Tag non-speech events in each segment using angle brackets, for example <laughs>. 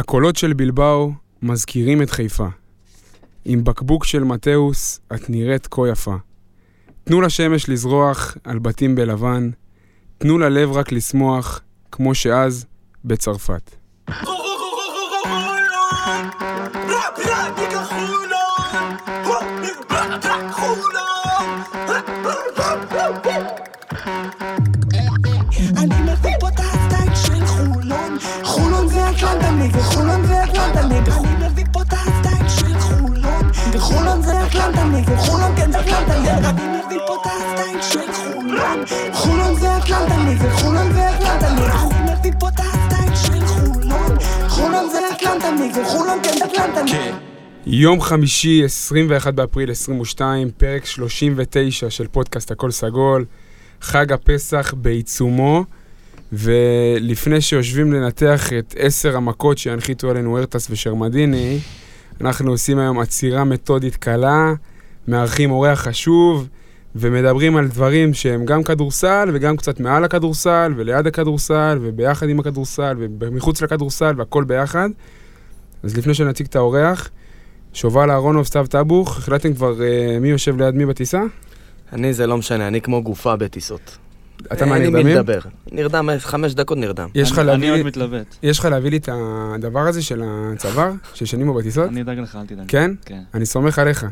הקולות של בלבאו מזכירים את חיפה. עם בקבוק של מתאוס את נראית כה יפה. תנו לשמש לזרוח על בתים בלבן, תנו ללב רק לשמוח, כמו שאז בצרפת. אני אני מביא פה את הסטייל של חולון חולון זה אטלנטה נגד חולון זה אטלנטה נגד אני מביא פה את הסטייל של חולון חולון זה אטלנטה נגד חולון כן אטלנטה נגד יום חמישי, 21 באפריל 22, פרק 39 של פודקאסט הכל סגול, חג הפסח בעיצומו, ולפני שיושבים לנתח את עשר המכות שהנחיתו עלינו הוארטס ושרמדיני, אנחנו עושים היום עצירה מתודית קלה, מארחים אורח חשוב, ומדברים על דברים שהם גם כדורסל וגם קצת מעל הכדורסל, וליד הכדורסל, וביחד עם הכדורסל, ומחוץ לכדורסל, והכל ביחד. אז לפני שנציג את האורח, שובל אהרונוב, סתיו טבוך, החלטתם כבר uh, מי יושב ליד מי בטיסה? אני זה לא משנה, אני כמו גופה בטיסות. אתה אין לי מי מהנרדמים? לדבר. נרדם, חמש דקות נרדם. יש לך להביא אני עוד מתלבט. יש לך להביא לי את הדבר הזה של הצוואר, שישנים בו בטיסות? אני אדאג לך, אל תדאג. כן? כן. אני סומך עליך.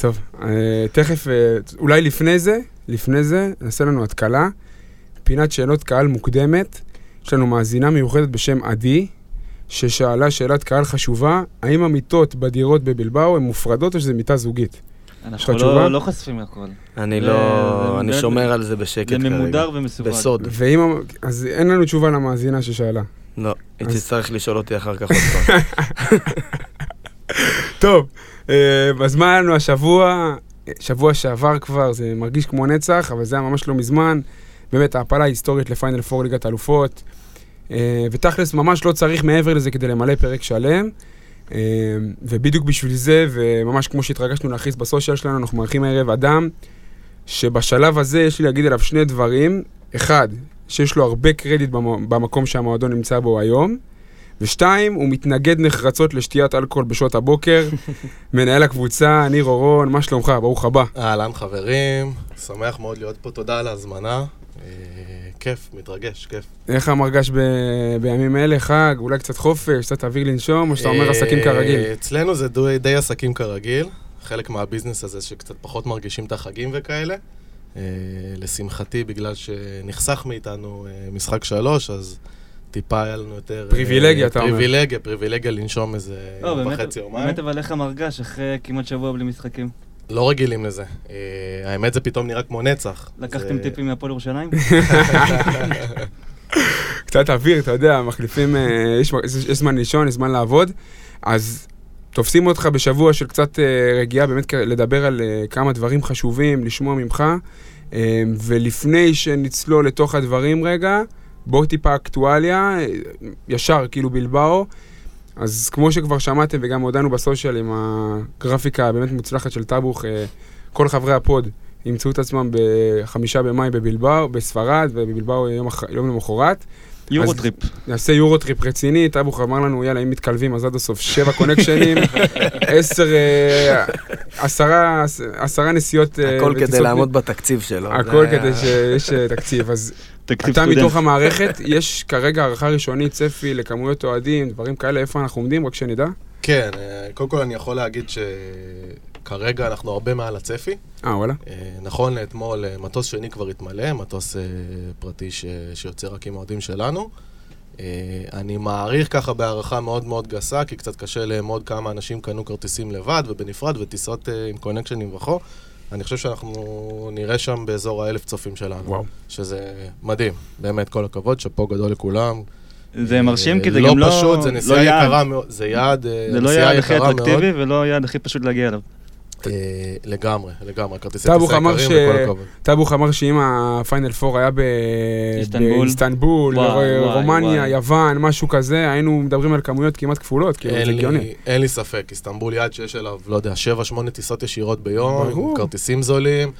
טוב, uh, תכף, uh, אולי לפני זה, לפני זה, נעשה לנו התקלה. פינת שאלות קהל מוקדמת. יש לנו מאזינה מיוחדת בשם עדי, ששאלה שאלת קהל חשובה, האם המיטות בדירות בבלבאו הן מופרדות או שזו מיטה זוגית? אנחנו? לא- לא חושפים הכל. אני זה- לא... זה- אני זה- שומר על זה בשקט זה כרגע. ממודר ומסווג. בסוד. ואם... אז אין לנו תשובה למאזינה ששאלה. לא, היא אז- תצטרך לשאול אותי אחר כך עוד פעם. <laughs> טוב, אה, אז מה היה לנו השבוע? שבוע שעבר כבר, זה מרגיש כמו נצח, אבל זה היה ממש לא מזמן. באמת, ההעפלה ההיסטורית לפיינל פור ליגת האלופות. אה, ותכלס, ממש לא צריך מעבר לזה כדי למלא פרק שלם. אה, ובדיוק בשביל זה, וממש כמו שהתרגשנו להכריז בסושיאל שלנו, אנחנו מארחים הערב אדם, שבשלב הזה יש לי להגיד עליו שני דברים. אחד, שיש לו הרבה קרדיט במ- במקום שהמועדון נמצא בו היום. ושתיים, הוא מתנגד נחרצות לשתיית אלכוהול בשעות הבוקר. <laughs> מנהל הקבוצה, ניר אורון, מה שלומך? ברוך הבא. אהלן חברים, שמח מאוד להיות פה, תודה על ההזמנה. אה, כיף, מתרגש, כיף. איך המרגש ב- בימים אלה? חג, אולי קצת חופש, קצת אוויר לנשום, או שאתה אומר אה, עסקים כרגיל? אצלנו זה די, די עסקים כרגיל, חלק מהביזנס הזה שקצת פחות מרגישים את החגים וכאלה. אה, לשמחתי, בגלל שנחסך מאיתנו משחק שלוש, אז טיפה היה לנו יותר... אה, פריבילגיה, אתה אומר. פריבילגיה, פריבילגיה לנשום איזה לא, יום באמת- וחצי יומיים. באמת אבל איך המרגש אחרי כמעט שבוע בלי משחקים? לא רגילים לזה. אה, האמת זה פתאום נראה כמו נצח. לקחתם טיפים מהפועל ירושלים? <laughs> קצת אוויר, אתה יודע, מחליפים, אה, יש יש זמן לישון, יש זמן לעבוד, אז תופסים אותך בשבוע של קצת רגיעה, באמת לדבר על כמה דברים חשובים, לשמוע ממך, ולפני שנצלול לתוך הדברים רגע, בואו טיפה אקטואליה, ישר, כאילו בלבאו. אז כמו שכבר שמעתם וגם הודענו ב social עם הגרפיקה הבאמת מוצלחת של טאבוך, אה, כל חברי ה pod ימצאו את עצמם בחמישה במאי בבלבאו, בספרד, ובבלבאו יום, יום למחרת. Euro אז- trip. נעשה Euro trip רציני, טאבוך אמר לנו, יאללה, אם מתקלבים אז עד הסוף שבע קונקשנים, <laughs> עשר, אה, עשרה, עשרה נסיעות אה, הכל כדי לעמוד בתקציב שלו. הכל זה- כדי שיש אה, תקציב. אז <laughs> תקציב אתה סטודנט. מתוך המערכת, יש כרגע הערכה ראשונית, צפי לכמויות אוהדים, דברים כאלה, איפה אנחנו עומדים, רק שנדע. כן, קודם כל אני יכול להגיד שכרגע אנחנו הרבה מעל הצפי. אה, וואלה. אה, נכון לאתמול אה, מטוס שני כבר התמלא, מטוס אה, פרטי ש... שיוצא רק עם האוהדים שלנו. אני מעריך ככה בהערכה מאוד מאוד גסה, כי קצת קשה לאמוד כמה אנשים קנו כרטיסים לבד ובנפרד וטיסות עם קונקשנים וכו'. אני חושב שאנחנו נראה שם באזור האלף צופים שלנו. וואו. שזה מדהים, באמת, כל הכבוד, שאפו גדול לכולם. זה מרשים כי זה לא גם לא פשוט, זה לא נסיעה יעד. יקרה מאוד, זה יעד, זה לא יעד הכי מאוד. אטרקטיבי ולא יעד הכי פשוט להגיע אליו. אה, לגמרי, לגמרי, כרטיסי טיסה אמר יקרים ש- וכל הכבוד. טאבוך אמר שאם הפיינל פור היה ב- איסטנבול. באיסטנבול, רומניה. יוון, משהו כזה, היינו מדברים על כמויות כמעט כפולות, כאילו, זה הגיוני. אין לי ספק, איסטנבול יעד שיש אליו, לא יודע, 7-8 טיסות ישירות ביום, כרטיסים זולים,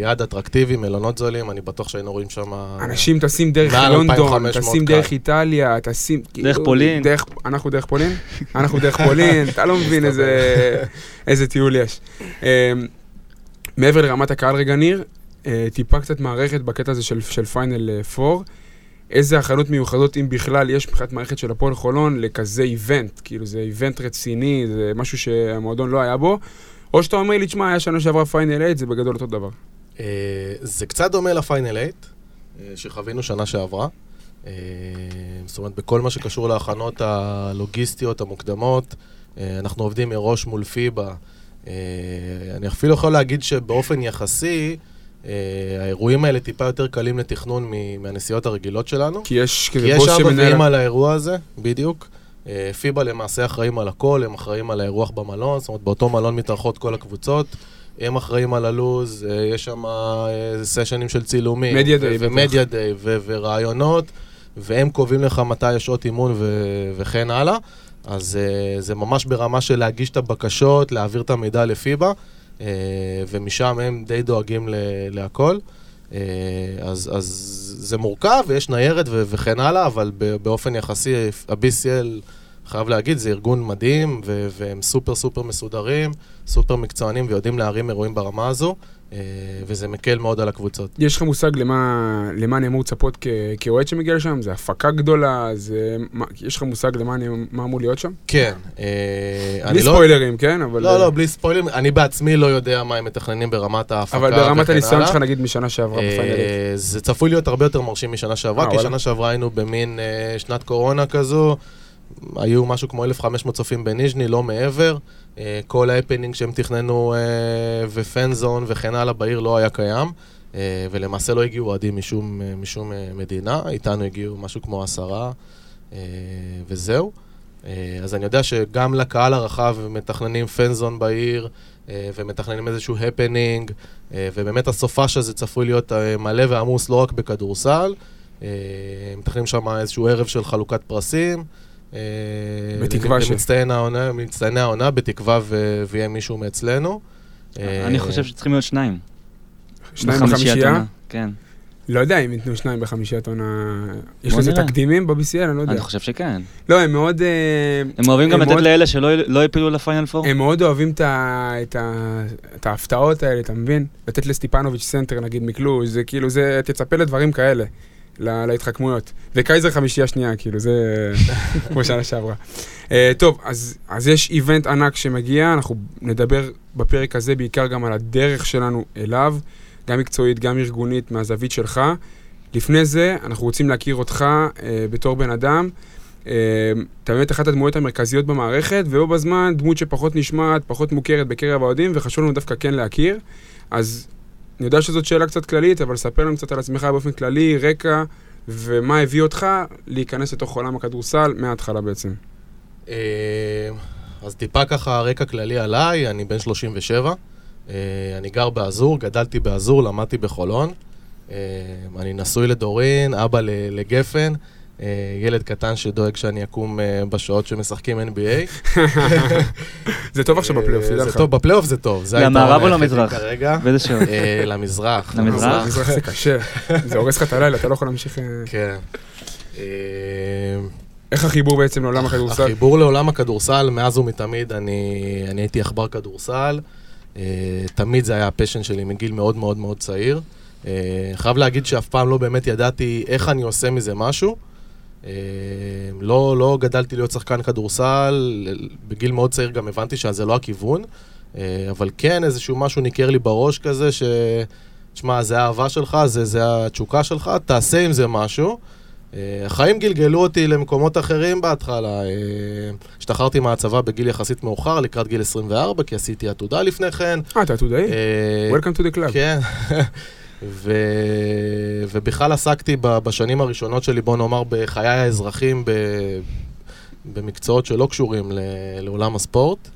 יעד אטרקטיבי, מלונות זולים, אני בטוח שהיינו רואים שם... אנשים טסים דרך לונדון, 2,500 טסים. דרך איטליה, טסים... דרך כאילו, פולין. דרך- אנחנו דרך פולין? אנחנו דרך פולין, אתה לא מבין איזה- טיול יש. אה, מעבר לרמת הקהל רגע, ניר, אה, טיפה קצת מערכת בקטע הזה של, של final 4. איזה הכנות מיוחדות, אם בכלל, יש מבחינת מערכת של הפועל חולון לכזה event? כאילו, זה event רציני, זה משהו שהמועדון לא היה בו. או שאתה אומר לי, תשמע, היה שנה שעברה final 8, זה בגדול אותו דבר. אה, זה קצת דומה ל final 8, אה, שחווינו שנה שעברה. אה, זאת אומרת, בכל מה שקשור להכנות הלוגיסטיות המוקדמות, אנחנו עובדים מראש מול פיבה. אני אפילו יכול להגיד שבאופן יחסי, האירועים האלה טיפה יותר קלים לתכנון מהנסיעות הרגילות שלנו. כי יש כי כזה יש בוס אבא שמנהל... ואמא לאירוע הזה, בדיוק. אה, פיבה למעשה אחראים על הכל, הם אחראים על האירוח במלון, זאת אומרת, באותו מלון מתארחות כל הקבוצות. הם אחראים על הלו"ז, אה, יש שם אה, סשנים של צילומים. מדיה דיי. ומדיה דיי, ורעיונות, והם קובעים לך מתי יש שעות אימון ו- וכן הלאה. אז זה ממש ברמה של להגיש את הבקשות, להעביר את המידע לפיבה, ומשם הם די דואגים ל- להכל. אה, אז, אז זה מורכב ויש ניירת ו- וכן הלאה, אבל באופן יחסי, ה-BCL, חייב להגיד, זה ארגון מדהים, והם סופר סופר מסודרים, סופר מקצוענים ויודעים להרים אירועים ברמה הזו, וזה מקל מאוד על הקבוצות. יש לך מושג למה, למה אני אמור לצפות כאוהד שמגיע לשם? זה הפקה גדולה? זה... מה, יש לך מושג למה אני, מה אמור להיות שם? כן, אה, בלי לא... ספוילרים, כן? אבל... לא, לא, בלי ספוילרים. אני בעצמי לא יודע מה הם מתכננים ברמת ההפקה אבל ברמת הניסיון. שלך, נגיד, משנה שעברה אה, בפיינל. זה צפוי להיות הרבה יותר מרשים משנה שעברה, אה, כי. שנה שעברה היינו במין אה, שנת קורונה כזו, היו משהו כמו 1,500 צופים בניז'ני, לא מעבר. אה, כל ההפנינג שהם תכננו אה, ו fan zone וכן הלאה בעיר לא היה קיים, אה, ולמעשה לא הגיעו אוהדים משום, משום מדינה, איתנו הגיעו משהו כמו עשרה, וזהו. אז אני יודע שגם לקהל הרחב מתכננים fan zone בעיר, ומתכננים איזשהו הפנינג, ובאמת הסופש הזה צפוי להיות מלא ועמוס לא רק בכדורסל, מתכננים שם איזשהו ערב של חלוקת פרסים. אה, בתקווה ש- למצטייני העונה, מצטייני העונה, בתקווה ויהיה מישהו מאצלנו. אה, אני חושב שצריכים להיות שניים. שניים בחמישייה? כן. לא יודע אם ייתנו שניים בחמישיית עונה... יש לזה. תקדימים ב-BCL? אני לא יודע. אני חושב שכן. לא, הם מאוד... אה, הם אוהבים גם לתת לאלה שלא לא העפילו ל final four. הם מאוד אוהבים את ההפתעות האלה, אתה מבין? לתת לסטיפנוביץ' סנטר, נגיד, מקלוז', זה כאילו, זה, תצפה לדברים כאלה, לה- להתחכמויות. וקייזר חמישייה שנייה, כאילו, זה <laughs> כמו שנה שעברה. Uh, טוב, אז, יש איבנט ענק שמגיע, אנחנו נדבר בפרק הזה בעיקר גם על הדרך שלנו אליו, גם מקצועית, גם ארגונית, מהזווית שלך. לפני זה, אנחנו רוצים להכיר אותך uh, בתור בן אדם. אה, אתה באמת אחת הדמויות המרכזיות במערכת, ובו בזמן דמות שפחות נשמעת, פחות מוכרת בקרב האוהדים, וחשוב לנו דווקא כן להכיר. אז אני יודע שזאת שאלה קצת כללית, אבל ספר לנו קצת על עצמך באופן כללי, רקע, ומה הביא אותך להיכנס לתוך עולם הכדורסל מההתחלה בעצם. אה, אז טיפה ככה רקע כללי עליי, אני בן 37, אה, אני גר באזור, גדלתי באזור, למדתי בחולון. אה, אני נשוי לדורין, אבא לגפן, ילד קטן שדואג שאני אקום אה, בשעות שמשחקים NBA. <laughs> זה טוב עכשיו בפלייאוף, אה, תדע זה. טוב, בפלייאוף זה טוב. למערב או למזרח? כרגע. באיזה שעות? אה, למזרח. <laughs> למזרח? מזרח זה קשה, זה הורס לך את הלילה, אתה לא יכול להמשיך... אה, כן. אה, איך החיבור בעצם לעולם הכדורסל? החיבור לעולם הכדורסל, מאז ומתמיד אני, אני הייתי עכבר כדורסל. אה, תמיד זה היה הפשן שלי מגיל מאוד מאוד מאוד צעיר. אה, חייב להגיד שאף פעם לא באמת ידעתי איך אני עושה מזה משהו. אה, לא, לא גדלתי להיות שחקן כדורסל, בגיל מאוד צעיר גם הבנתי שזה לא הכיוון, אה, אבל כן איזשהו משהו ניכר לי בראש כזה ש... תשמע, זה האהבה שלך, זה, זה התשוקה שלך, תעשה עם זה משהו. אה, החיים גלגלו אותי למקומות אחרים בהתחלה. השתחררתי מהצבא בגיל יחסית מאוחר, לקראת גיל 24, כי עשיתי עתודה לפני כן. אה, אתה עתודאי? Welcome to the club. כן. ו... ובכלל עסקתי בשנים הראשונות שלי, בוא נאמר, בחיי האזרחים, ב... במקצועות שלא קשורים ל... לעולם הספורט.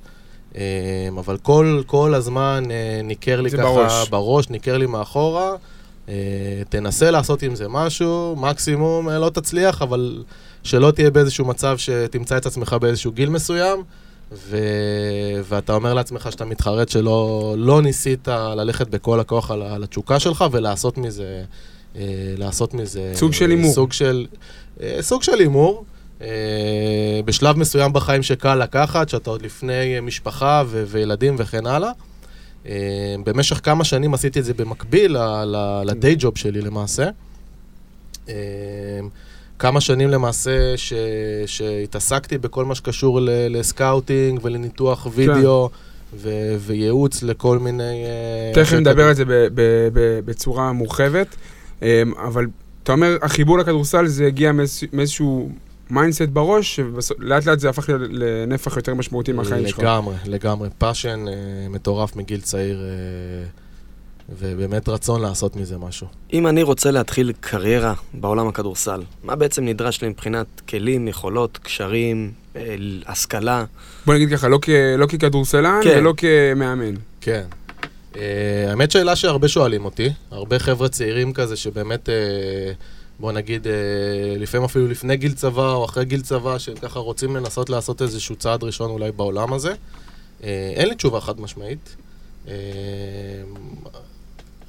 אה, אבל כל, כל הזמן אה, ניכר לי ככה בראש. בראש, ניכר לי מאחורה. אה, תנסה לעשות עם זה משהו, מקסימום אה, לא תצליח, אבל שלא תהיה באיזשהו מצב שתמצא את עצמך באיזשהו גיל מסוים. ו... ואתה אומר לעצמך שאתה מתחרט שלא לא ניסית ללכת בכל הכוח על, על התשוקה שלך ולעשות מזה, אה, לעשות מזה... סוג של הימור. סוג של, אה, סוג של הימור. אה, בשלב מסוים בחיים שקל לקחת, שאתה עוד לפני משפחה ו- וילדים וכן הלאה. אה, במשך כמה שנים עשיתי את זה במקביל לדיי ג'וב שלי למעשה. אה, כמה שנים למעשה ש... שהתעסקתי בכל מה שקשור ל... לסקאוטינג ולניתוח וידאו ו... וייעוץ לכל מיני... אה, תכף נדבר על זה ב- ב- ב- בצורה מורחבת, אמ, אבל אתה אומר, החיבור לכדורסל זה הגיע מאיז- מאיזשהו mindset בראש, שלאט לאט זה הפך לנפח יותר משמעותי מהחיים שלך. לגמרי, לגמרי. passion אה, מטורף מגיל צעיר, אה, ובאמת רצון לעשות מזה משהו. אם אני רוצה להתחיל קריירה בעולם הכדורסל, מה בעצם נדרש לי מבחינת כלים, יכולות, קשרים, אה, השכלה? בוא נגיד ככה, לא כ- לא ככדורסלן כן. ולא כמאמן. כן. Uh, האמת שאלה שהרבה שואלים אותי, הרבה חבר'ה צעירים כזה שבאמת, uh, בוא נגיד, uh, לפעמים אפילו לפני גיל צבא או אחרי גיל צבא, שהם ככה רוצים לנסות לעשות איזשהו צעד ראשון אולי בעולם הזה. Uh, אין לי תשובה חד משמעית. Uh,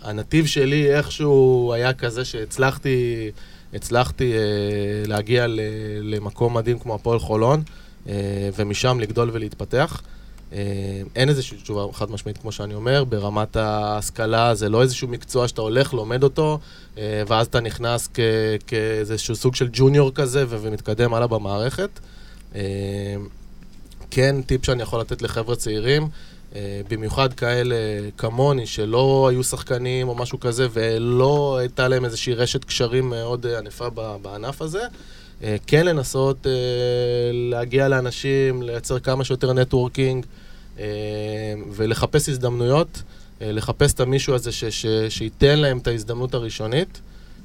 הנתיב שלי איכשהו היה כזה שהצלחתי הצלחתי uh, להגיע ל- למקום מדהים כמו הפועל חולון, uh, ומשם לגדול ולהתפתח. אה, אין איזושהי תשובה חד משמעית, כמו שאני אומר, ברמת ההשכלה זה לא איזשהו מקצוע שאתה הולך, לומד אותו, אה, ואז אתה נכנס כ- כאיזשהו סוג של ג'וניור כזה ו- ומתקדם הלאה במערכת. אה, כן, טיפ שאני יכול לתת לחבר'ה צעירים, אה, במיוחד כאלה כמוני, שלא היו שחקנים או משהו כזה, ולא הייתה להם איזושהי רשת קשרים מאוד אה, ענפה בענף הזה. אה, כן לנסות אה, להגיע לאנשים, לייצר כמה שיותר נטוורקינג אה, ולחפש הזדמנויות, אה, לחפש את המישהו הזה ש, ש, שייתן להם את ההזדמנות הראשונית,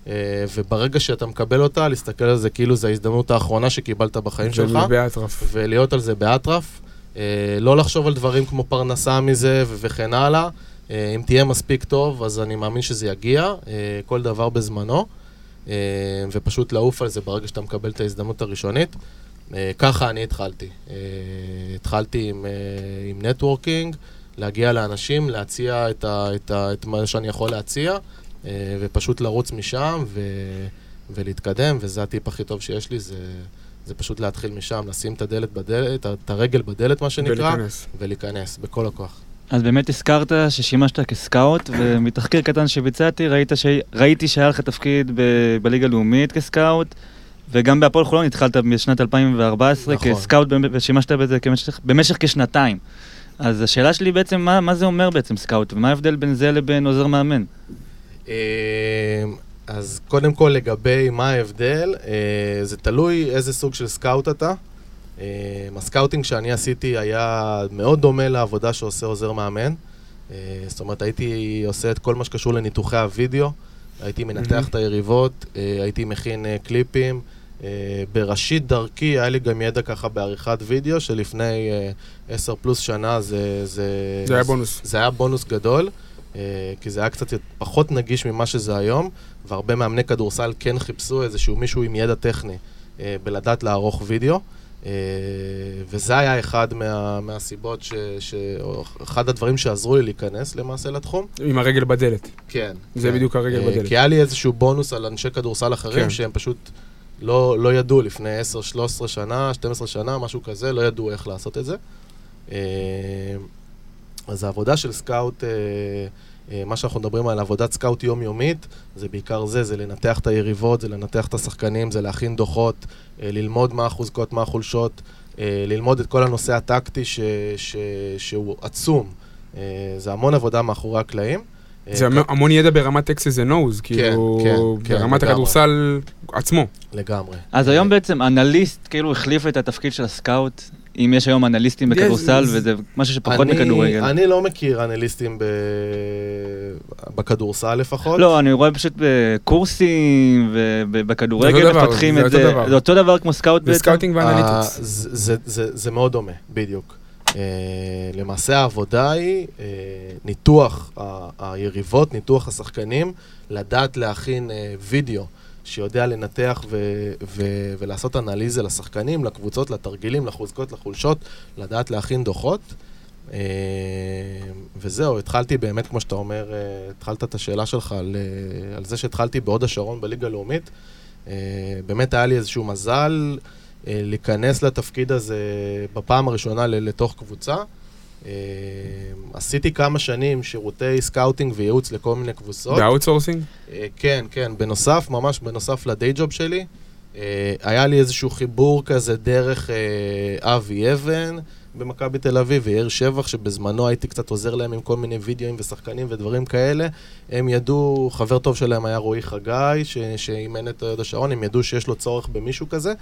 אה, וברגע שאתה מקבל אותה, להסתכל על זה כאילו זו ההזדמנות האחרונה שקיבלת בחיים שלך. באטרף. ולהיות על זה באטרף. אה, לא לחשוב על דברים כמו פרנסה מזה וכן הלאה. אה, אם תהיה מספיק טוב, אז אני מאמין שזה יגיע, אה, כל דבר בזמנו, ופשוט לעוף על זה ברגע שאתה מקבל את ההזדמנות הראשונית. ככה אני התחלתי. התחלתי עם, עם נטוורקינג, להגיע לאנשים, להציע את, ה, את, ה, את מה שאני יכול להציע, ופשוט לרוץ משם ו, ולהתקדם, וזה הטיפ הכי טוב שיש לי, זה, זה פשוט להתחיל משם, לשים את הדלת בדלת, את הרגל בדלת, מה שנקרא, ולהיכנס. ולהיכנס בכל הכוח. אז באמת הזכרת ששימשת כסקאוט, ומתחקיר קטן שביצעתי, ראית ש... ראיתי שהיה לך תפקיד ב... בליגה הלאומית כ scout, וגם בהפועל חולון התחלת בשנת 2014 נכון. כ scout, ושימשת בזה כמשך... במשך כשנתיים. אז השאלה שלי בעצם, מה, מה זה אומר בעצם scout, ומה ההבדל בין זה לבין עוזר מאמן? אז קודם כל לגבי מה ההבדל, אה, זה תלוי איזה סוג של scout אתה. אה, ה scouting שאני עשיתי היה מאוד דומה לעבודה שעושה עוזר מאמן. אה, זאת אומרת, הייתי עושה את כל מה שקשור לניתוחי הוידאו, הייתי מנתח מהמם. את היריבות, אה, הייתי מכין אה, קליפים. אה, בראשית דרכי היה לי גם ידע ככה בעריכת וידאו, שלפני אה, עשר פלוס שנה זה... זה, זה היה בונוס. זה היה בונוס גדול, אה, כי זה היה קצת פחות נגיש ממה שזה היום, והרבה מאמני כדורסל כן חיפשו איזשהו מישהו עם ידע טכני אה, בלדעת לערוך וידאו. אה, וזה היה אחד מה, מהסיבות, ש, ש, או אחד הדברים שעזרו לי להיכנס למעשה לתחום. עם הרגל בדלת. כן. זה כן. בדיוק הרגל אה, בדלת. כי היה לי איזשהו בונוס על אנשי כדורסל אחרים, כן. שהם פשוט לא, לא ידעו לפני 10, 13 שנה, 12 שנה, משהו כזה, לא ידעו איך לעשות את זה. אה, אז העבודה של scout, אה, מה שאנחנו מדברים על עבודת scout יומיומית, זה בעיקר זה, זה לנתח את היריבות, זה לנתח את השחקנים, זה להכין דוחות, אה, ללמוד מה החוזקות, מה החולשות, אה, ללמוד את כל הנושא הטקטי ש, ש, שהוא עצום. אה, זה המון עבודה מאחורי הקלעים. אה, זה המון- המון ידע ברמת אקסס ונוז, כאילו, כן, כן, ברמת. הכדורסל עצמו. לגמרי. אז היום בעצם אנליסט כאילו החליף את התפקיד של הסקאוט, אם יש היום אנליסטים בכדורסל, זה- וזה משהו שפחות מכדורגל. אני לא מכיר אנליסטים ב... בכדורסל לפחות. לא, אני רואה פשוט בקורסים ובכדורגל זה מפתחים זה את זה. דבר. זה אותו דבר כמו scout בעצם? אה, ו analytics. זה, זה, זה, זה מאוד דומה, בדיוק. אה, למעשה העבודה היא אה, ניתוח היריבות, ניתוח השחקנים, לדעת להכין אה, וידאו שיודע לנתח ו- ו- ולעשות אנליזה לשחקנים, לקבוצות, לתרגילים, לחוזקות, לחולשות, לדעת להכין דוחות. אה, וזהו, התחלתי באמת, כמו שאתה אומר, אה, התחלת את השאלה שלך על, אה, על זה שהתחלתי בהוד השרון בליגה הלאומית. אה, באמת היה לי איזשהו מזל להיכנס לתפקיד הזה בפעם הראשונה לתוך קבוצה. אה, עשיתי כמה שנים שירותי scouting וייעוץ לכל מיני קבוצות. ב outsourcing? אה, כן, כן, בנוסף, ממש בנוסף ל day job שלי, אה, היה לי איזשהו חיבור כזה דרך אה, אבי אבן במכבי תל אביב ויאיר שבח, שבזמנו הייתי קצת עוזר להם עם כל מיני וידאוים ושחקנים ודברים כאלה. הם ידעו, חבר טוב שלהם היה רועי חגי, שאימן את הוד השרון, הם ידעו שיש לו צורך במישהו כזה,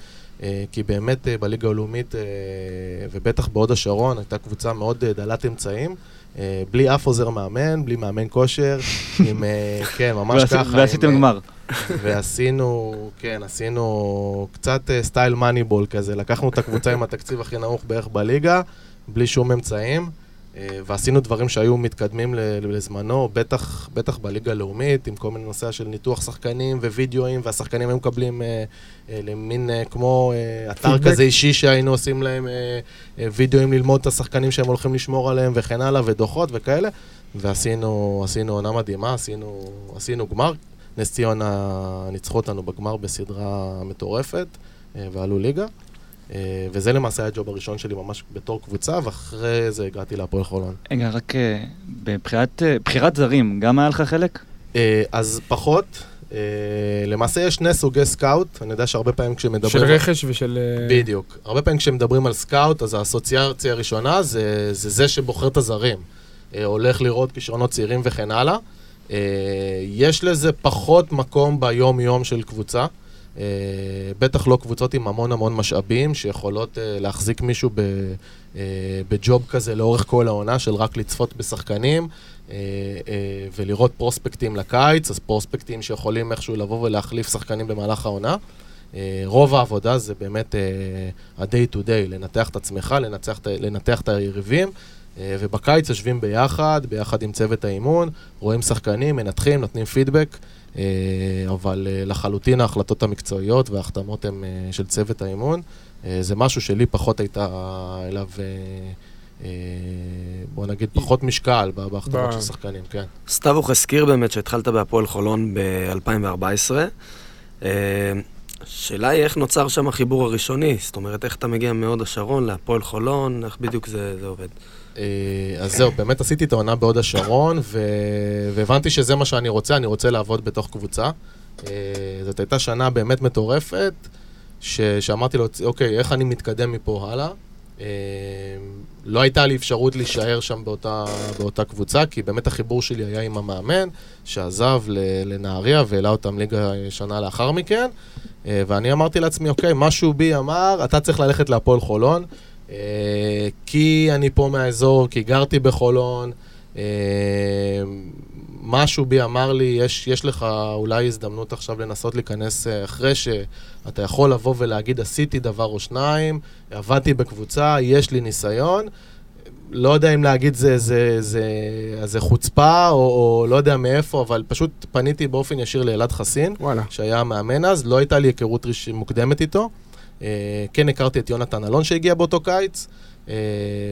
אה, כי באמת אה, בליגה הלאומית, אה, ובטח בהוד השרון, הייתה קבוצה מאוד אה, דלת אמצעים. אה, בלי אף עוזר מאמן, בלי מאמן כושר, עם, אה, <laughs> כן, ממש ככה. ועשיתם אה, גמר. ועשינו, כן, עשינו קצת סטייל מאניבול כזה. לקחנו את הקבוצה עם התקציב הכי נמוך בערך בליגה, בלי שום אמצעים, ועשינו דברים שהיו מתקדמים לזמנו, בטח, בטח בליגה הלאומית, עם כל מיני נושא של ניתוח שחקנים ווידאוים, והשחקנים היו מקבלים אה, אה, למין אה, כמו אה, אתר פידבק. כזה אישי שהיינו עושים להם אה, אה, וידאוים ללמוד את השחקנים שהם הולכים לשמור עליהם וכן הלאה, ודוחות וכאלה. ועשינו עשינו עונה מדהימה, עשינו, עשינו גמר. נס ציונה ניצחו אותנו בגמר בסדרה מטורפת, אה, ועלו ליגה. אה, וזה למעשה היה ה job הראשון שלי ממש בתור קבוצה, ואחרי זה הגעתי להפועל חולון. רגע, רק אה, בבחירת אה, בחירת זרים, גם היה לך חלק? אז פחות, למעשה יש שני סוגי scout, אני יודע שהרבה פעמים כשמדברים... של רכש ושל... בדיוק. הרבה פעמים כשמדברים על scout, אז האסוציאציה הראשונה זה זה, זה שבוחר את הזרים. הולך לראות כישרונות צעירים וכן הלאה. אה, יש לזה פחות מקום ביום-יום של קבוצה. אה, בטח לא קבוצות עם המון המון משאבים שיכולות אה, להחזיק מישהו אה, בג'וב כזה לאורך כל העונה של רק לצפות בשחקנים ולראות פרוספקטים לקיץ, אז פרוספקטים שיכולים איכשהו לבוא ולהחליף שחקנים במהלך העונה. רוב העבודה זה באמת ה-day to day, לנתח את עצמך, ה- לנתח את היריבים, ובקיץ יושבים ביחד, ביחד עם צוות האימון, רואים שחקנים, מנתחים, נותנים פידבק, אבל אה, לחלוטין ההחלטות המקצועיות וההחתמות הן אה, של צוות האימון. אה, זה משהו שלי פחות הייתה אליו, אה, אה, בוא נגיד, פחות משקל בהחתמות של שחקנים, כן. סטאבוך הזכיר באמת שהתחלת בהפועל חולון ב-2014. השאלה היא איך נוצר שם החיבור הראשוני, זאת אומרת, איך אתה מגיע מהוד השרון להפועל חולון, איך בדיוק זה, זה עובד. אה, אז זהו, באמת עשיתי את העונה בהוד השרון. והבנתי שזה מה שאני רוצה, אני רוצה לעבוד בתוך קבוצה. אה, זאת הייתה שנה באמת מטורפת, ש... שאמרתי לו, אוקיי, איך אני מתקדם מפה הלאה? אה, לא הייתה לי אפשרות להישאר שם באותה, באותה קבוצה, כי באמת החיבור שלי היה עם המאמן, שעזב. לנהריה והעלה אותם ליגה שנה לאחר מכן. ואני אמרתי לעצמי, אוקיי, משהו בי אמר, אתה צריך ללכת להפועל חולון. אה, כי אני פה מהאזור, כי גרתי בחולון. אה, משהו בי אמר לי, יש, יש לך אולי הזדמנות עכשיו לנסות להיכנס אה, אחרי שאתה יכול לבוא ולהגיד, עשיתי דבר או שניים, עבדתי בקבוצה, יש לי ניסיון. לא יודע אם להגיד זה, זה, זה, זה חוצפה או, או לא יודע מאיפה, אבל פשוט פניתי באופן ישיר לאלעד חסין. וואלה. שהיה המאמן אז, לא הייתה לי היכרות מוקדמת איתו. אה, כן הכרתי את יונתן אלון שהגיע באותו קיץ, אה,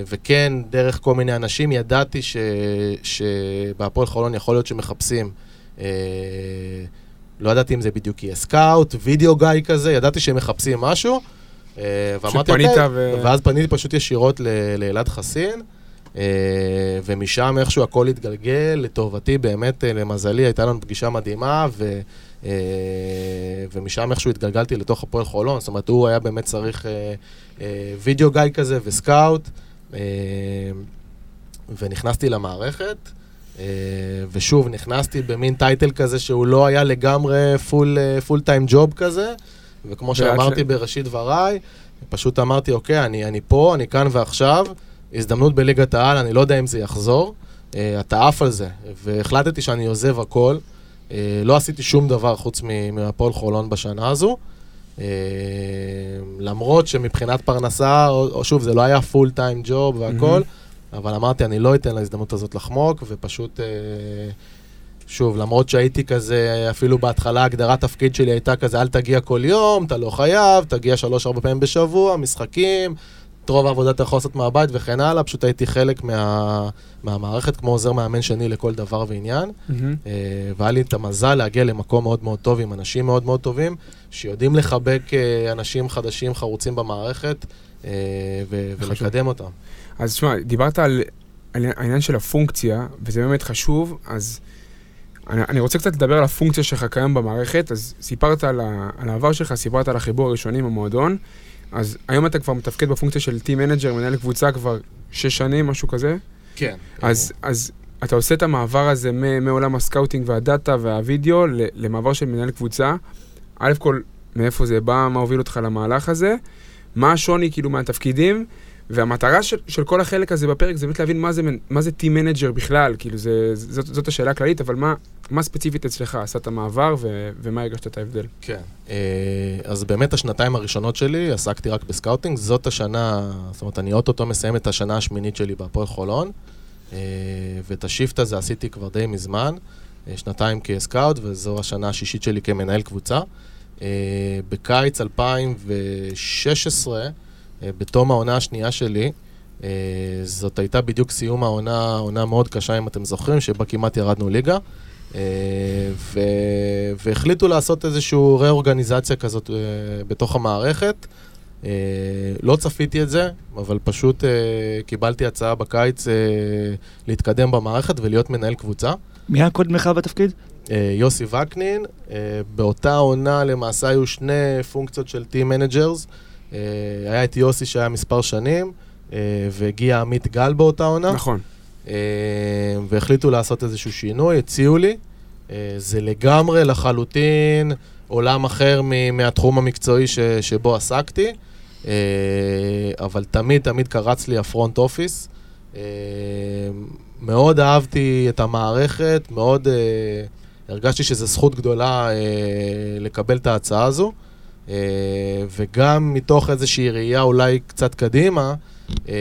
וכן, דרך כל מיני אנשים, ידעתי ש- שבהפועל חולון יכול להיות שמחפשים. אה, לא ידעתי אם זה בדיוק יהיה סקאוט, וידאו גיא כזה, ידעתי שהם מחפשים משהו. ואמרתי, אוקיי, ו- ואז פניתי פשוט ישירות לאלעד חסין. אה, ומשם איכשהו הכל התגלגל, לטובתי באמת, אה, למזלי, הייתה לנו פגישה מדהימה, ו, ומשם איכשהו התגלגלתי לתוך הפועל חולון, זאת אומרת, הוא היה באמת צריך אה, אה, video guy כזה ו scout, אה, ונכנסתי למערכת. אה, ושוב, נכנסתי במין title כזה שהוא לא היה לגמרי full, full time job כזה, וכמו שאמרתי לאט. בראשית דבריי, פשוט אמרתי, אוקיי, אני, אני פה, אני כאן ועכשיו, הזדמנות בליגת העל, אני לא יודע אם זה יחזור, אה, אתה עף על זה, והחלטתי שאני עוזב הכל. אה, לא עשיתי שום דבר חוץ מהפועל חולון בשנה הזו. אה, למרות שמבחינת פרנסה, או, שוב, זה לא היה פול טיים ג'וב והכל, אבל אמרתי, אני לא אתן להזדמנות הזאת לחמוק, ופשוט אה, שוב, למרות שהייתי כזה, אפילו בהתחלה הגדרת תפקיד שלי הייתה כזה, אל תגיע כל יום, אתה לא חייב, תגיע שלוש-ארבע פעמים בשבוע, משחקים, את רוב העבודה אתה יכול לעשות מהבית וכן הלאה, פשוט הייתי חלק מה, מהמערכת כמו עוזר מאמן שני לכל דבר ועניין. אה, והיה לי את המזל להגיע למקום מאוד מאוד טוב עם אנשים מאוד מאוד טובים, שיודעים לחבק אה, אנשים חדשים חרוצים במערכת אה, ו-. ולקדם אותם. אז תשמע, דיברת על, על העניין של הפונקציה, וזה באמת חשוב, אז אני, אני רוצה קצת לדבר על הפונקציה שלך כיום במערכת, אז סיפרת על, ה, על העבר שלך, סיפרת על החיבור הראשוני עם המועדון, אז היום אתה כבר מתפקד בפונקציה של team manager, מנהל קבוצה כבר שש שנים, משהו כזה, כן. אז, אז אתה עושה את המעבר הזה מעולם ה scouting וה data והווידאו למעבר של מנהל קבוצה. א' כל, מאיפה זה בא, מה הוביל אותך למהלך הזה, מה השוני כאילו מהתפקידים, והמטרה של, של כל החלק הזה בפרק זה באמת להבין מה זה, מה זה team manager בכלל, כאילו זה, זאת, זאת השאלה הכללית, אבל מה, מה ספציפית אצלך עשה את המעבר ו, ומה הרגשת את ההבדל? כן. אה, אז באמת השנתיים הראשונות שלי עסקתי רק ב scouting, זאת השנה, זאת אומרת, אני אוטוטו מסיים את השנה השמינית שלי בהפועל חולון, אה, ואת השיפט הזה עשיתי כבר די מזמן, אה, שנתיים כסקאוט, וזו השנה השישית שלי כמנהל קבוצה. בקיץ 2016, אה, בתום העונה השנייה שלי, אה, זאת הייתה בדיוק סיום העונה, עונה מאוד קשה, אם אתם זוכרים, שבה כמעט ירדנו ליגה. אה, ו... והחליטו לעשות איזושהי רה-אורגניזציה כזאת אה, בתוך המערכת. אה, לא צפיתי את זה, אבל פשוט אה, קיבלתי הצעה בקיץ אה, להתקדם במערכת ולהיות מנהל קבוצה. מי היה קודמך בתפקיד? אה, יוסי וקנין, אה, באותה עונה למעשה היו שני פונקציות של Team Managers. אה, היה את יוסי שהיה מספר שנים, אה, והגיע עמית גל באותה עונה. נכון. אה, והחליטו לעשות איזשהו שינוי, הציעו לי. זה לגמרי, לחלוטין, עולם אחר מהתחום המקצועי ש- שבו עסקתי, אבל תמיד תמיד קרץ לי הפרונט אופיס. מאוד אהבתי את המערכת, מאוד הרגשתי שזו זכות גדולה לקבל את ההצעה הזו. אה, וגם מתוך איזושהי ראייה אולי קצת קדימה, אה,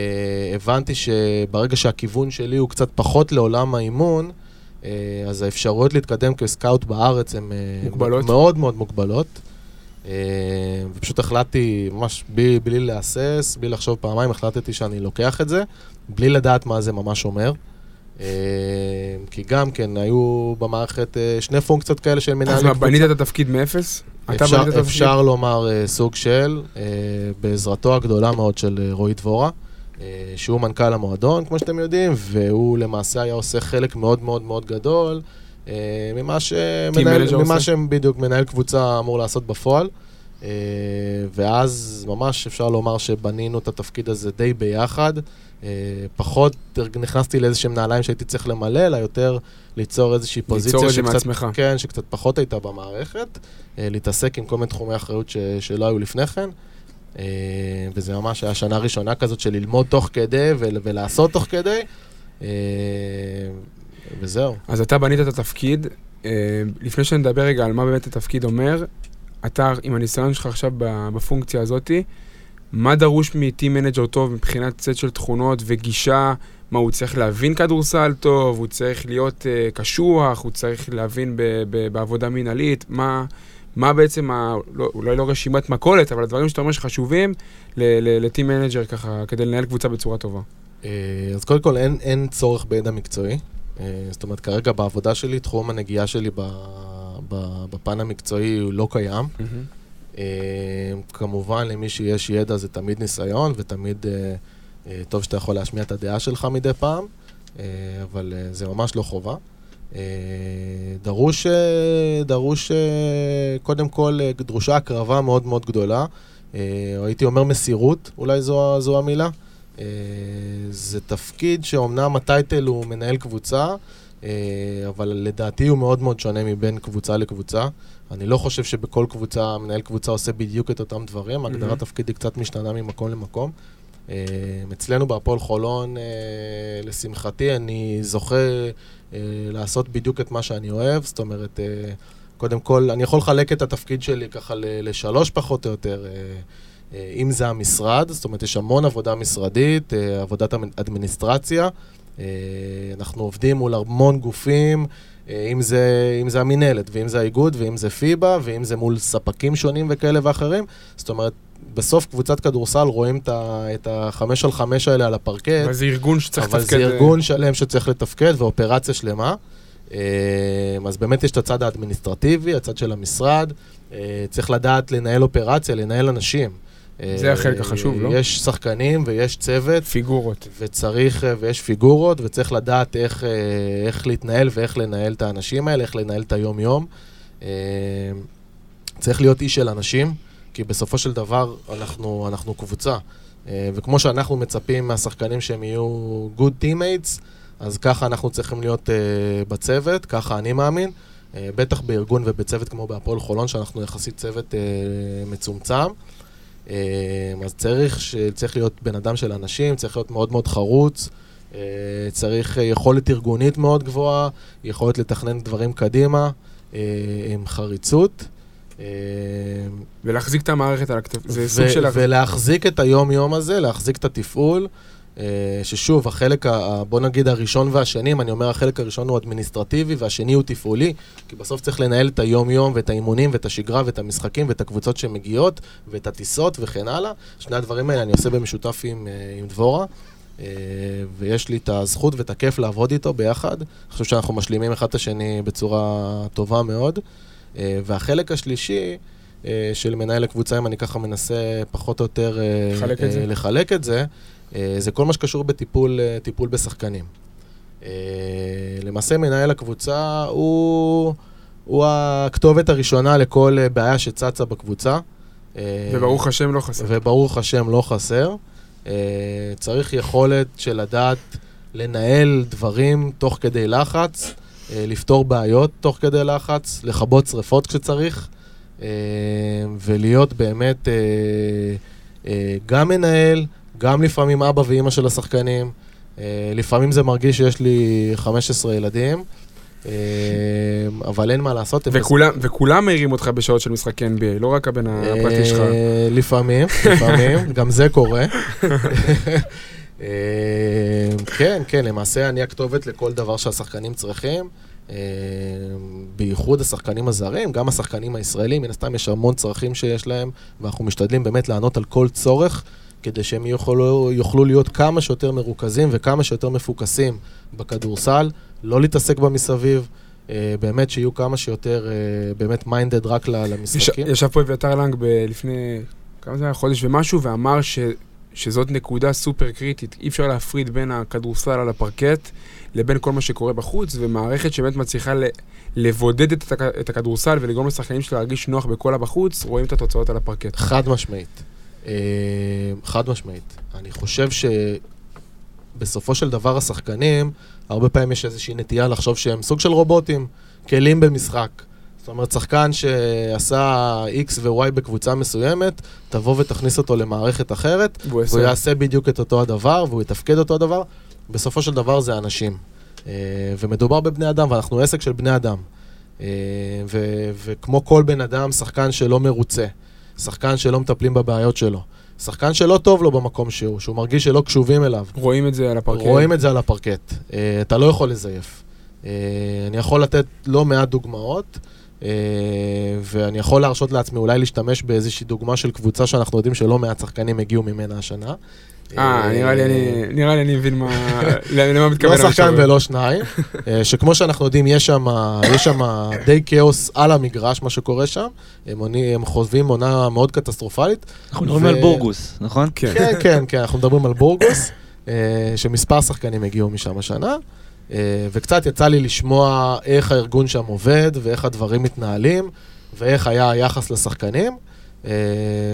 הבנתי שברגע שהכיוון שלי הוא קצת פחות לעולם האימון, אה, אז האפשרויות להתקדם כסקאוט בארץ הן. מאוד מאוד מוגבלות. ופשוט החלטתי, ממש בלי, בלי להסס, בלי לחשוב פעמיים, החלטתי שאני לוקח את זה, בלי לדעת מה זה ממש אומר. כי גם כן, היו במערכת שני פונקציות כאלה של מנהלי אז מה, בנית את התפקיד מאפס? אפשר? אפשר לומר אה, סוג של, אה, בעזרתו הגדולה מאוד של אה, רועי דבורה, אה, שהוא מנכ"ל המועדון, כמו שאתם יודעים, והוא למעשה היה עושה חלק מאוד מאוד מאוד גדול אה, ממה, שמנהל, ממה עושה. שבדיוק מנהל קבוצה אמור לעשות בפועל. אה, ואז ממש אפשר לומר שבנינו את התפקיד הזה די ביחד. אה, פחות נכנסתי לאיזה שהם נעליים שהייתי צריך למלא, אלא יותר ליצור איזושהי פוזיציה ליצור שקצת, מעצמך. כן, שקצת פחות הייתה במערכת, אה, להתעסק עם כל מיני תחומי אחריות ש, שלא היו לפני כן. וזה ממש היה שנה ראשונה כזאת של ללמוד תוך כדי ול, ולעשות תוך כדי. וזהו. אז אתה בנית את התפקיד. לפני שנדבר רגע על מה באמת התפקיד אומר, אתה, עם הניסיון שלך עכשיו בפונקציה הזאתי, מה דרוש מ team manager טוב מבחינת סט של תכונות וגישה? מה, הוא צריך להבין כדורסל טוב, הוא צריך להיות uh, קשוח, הוא צריך להבין ב- ב- בעבודה מינהלית, מה, מה בעצם, ה, לא, אולי לא רשימת מכולת, אבל הדברים שאתה אומר שחשובים ל team manager ככה, כדי לנהל קבוצה בצורה טובה. אה, אז קודם כל אין, אין צורך בידע מקצועי. אה, זאת אומרת, כרגע בעבודה שלי, תחום הנגיעה שלי ב, בפן המקצועי הוא לא קיים. אה, כמובן, למי שיש ידע זה תמיד ניסיון, ותמיד אה, אה, טוב שאתה יכול להשמיע את הדעה שלך מדי פעם, אבל זה ממש לא חובה. דרוש, דרוש, קודם כל, דרושה הקרבה מאוד מאוד גדולה. הייתי אומר מסירות, אולי זו, זו המילה. זה תפקיד שאומנם הטייטל הוא מנהל קבוצה, אבל לדעתי הוא מאוד מאוד שונה מבין קבוצה לקבוצה. אני לא חושב שבכל קבוצה, מנהל קבוצה עושה בדיוק את אותם דברים. הגדרת תפקיד היא קצת משתנה ממקום למקום. אה, אצלנו בהפועל חולון, אה, לשמחתי, אני זוכה אה, לעשות בדיוק את מה שאני אוהב, זאת אומרת, אה, קודם כל, אני יכול לחלק את התפקיד שלי ככה לשלוש פחות או יותר. אה, אה, אם זה המשרד, זאת אומרת, יש המון עבודה משרדית, אה, עבודת אדמיניסטרציה. אה, אנחנו עובדים מול המון גופים, אה, אם זה, אם זה המינהלת, ואם זה האיגוד, ואם זה פיבה, ואם זה מול ספקים שונים וכאלה ואחרים. זאת אומרת, בסוף קבוצת כדורסל רואים את החמש על חמש האלה על הפרקט, אבל זה ארגון שצריך אבל לתפקד. זה ארגון שלם שצריך לתפקד ואופרציה שלמה. אה, אז באמת יש את הצד האדמיניסטרטיבי, הצד של המשרד. אה, צריך לדעת לנהל אופרציה, לנהל אנשים. זה החלק החשוב, לא? יש שחקנים ויש צוות, פיגורות. וצריך, אה, ויש פיגורות, וצריך לדעת איך, אה, איך להתנהל ואיך לנהל את האנשים האלה, איך לנהל את היום-יום. אה, צריך להיות איש של אנשים, כי בסופו של דבר אנחנו, אנחנו קבוצה. וכמו שאנחנו מצפים מהשחקנים שהם יהיו good teammates, אז ככה אנחנו צריכים להיות בצוות, ככה אני מאמין. בטח בארגון ובצוות כמו בהפועל חולון, שאנחנו יחסית צוות מצומצם. Uh, אז צריך, ש... צריך להיות בן אדם של אנשים, צריך להיות מאוד מאוד חרוץ, uh, צריך יכולת ארגונית מאוד גבוהה, יכולת לתכנן דברים קדימה, uh, עם חריצות. Uh, ולהחזיק את המערכת על הכתף. זה סוג של... ולהחזיק את היום-יום הזה, להחזיק את התפעול, אה, ששוב, החלק, ה- בוא נגיד הראשון והשני, אם אני אומר החלק הראשון הוא אדמיניסטרטיבי והשני הוא תפעולי, כי בסוף צריך לנהל את היום-יום ואת האימונים ואת השגרה ואת המשחקים ואת הקבוצות שמגיעות ואת הטיסות וכן הלאה. שני הדברים האלה אני עושה במשותף עם, אה, עם דבורה. אה, ויש לי את הזכות ואת הכיף לעבוד איתו ביחד. אני חושב שאנחנו משלימים אחד את השני בצורה טובה מאוד. אה, והחלק השלישי, אה, של מנהל הקבוצה, אם אני ככה מנסה פחות או יותר אה, לחלק את זה. אה, לחלק את זה, אה, זה כל מה שקשור בטיפול אה, טיפול בשחקנים. אה, למעשה מנהל הקבוצה הוא, הוא הכתובת הראשונה לכל אה, בעיה שצצה בקבוצה. אה, וברוך השם לא חסר. וברוך השם לא חסר. אה, צריך יכולת של לדעת לנהל דברים תוך כדי לחץ, אה, לפתור בעיות תוך כדי לחץ, לכבות שריפות כשצריך, אה, ולהיות באמת אה, אה, גם מנהל, גם לפעמים אבא ואימא של השחקנים. אה, לפעמים זה מרגיש שיש לי 15 ילדים, אה, אבל אין מה לעשות. וכולם, וכולם מעירים אותך בשעות של משחקי NBA, לא רק הבן הפרטי שלך. אה, לפעמים, <laughs> לפעמים, גם זה קורה. <laughs> אה, כן, כן, למעשה אני הכתובת לכל דבר שהשחקנים צריכים. אה, בייחוד השחקנים הזרים, גם השחקנים הישראלים, מן הסתם יש המון צרכים שיש להם, ואנחנו משתדלים באמת לענות על כל צורך, כדי שהם יוכלו, יוכלו להיות כמה שיותר מרוכזים וכמה שיותר מפוקסים בכדורסל, לא להתעסק במסביב, אה, באמת שיהיו כמה שיותר אה, באמת minded רק למשחקים. ישב פה אביתר לנג ב- לפני, כמה זה היה? חודש ומשהו, ואמר ש, שזאת נקודה סופר קריטית. אי אפשר להפריד בין הכדורסל על הפרקט לבין כל מה שקורה בחוץ, ומערכת שבאמת מצליחה ל, לבודד את, הכ, את הכדורסל ולגרום לשחקנים שלה להרגיש נוח בכל הבחוץ, רואים את התוצאות על הפרקט. חד משמעית. אה, חד משמעית. אני חושב שבסופו של דבר השחקנים, הרבה פעמים יש איזושהי נטייה לחשוב שהם סוג של רובוטים, כלים במשחק. זאת אומרת, שחקן שעשה X ו-Y בקבוצה מסוימת, תבוא ותכניס אותו למערכת אחרת, והוא יעשה... בדיוק את אותו הדבר, והוא יתפקד אותו הדבר. בסופו של דבר זה אנשים. אה, ומדובר בבני אדם, ואנחנו עסק של בני אדם. אה, ו- וכמו כל בן אדם, שחקן שלא מרוצה, שחקן שלא מטפלים בבעיות שלו, שחקן שלא טוב לו במקום שהוא, שהוא מרגיש שלא קשובים אליו. רואים את זה על הפרקט. רואים את זה על הפרקט. אה, אתה לא יכול לזייף. אה, אני יכול לתת לא מעט דוגמאות, אה, ואני יכול להרשות לעצמי אולי להשתמש באיזושהי דוגמה של קבוצה שאנחנו יודעים שלא מעט שחקנים הגיעו ממנה השנה. אה, נראה לי אני- נראה לי אני מבין מה... <laughs> למה מתכוון לא שחקן. ולא שניים, אה, שכמו שאנחנו יודעים, יש שם, די כאוס על המגרש, מה שקורה שם. הם, חווים עונה מאוד קטסטרופלית. אנחנו מדברים על בורגוס, נכון? כן. כן, כן, כן, אנחנו מדברים על בורגוס, אה, שמספר שחקנים הגיעו משם השנה, אה, וקצת יצא לי לשמוע איך הארגון שם עובד, ואיך הדברים מתנהלים, ואיך היה היחס לשחקנים. אה,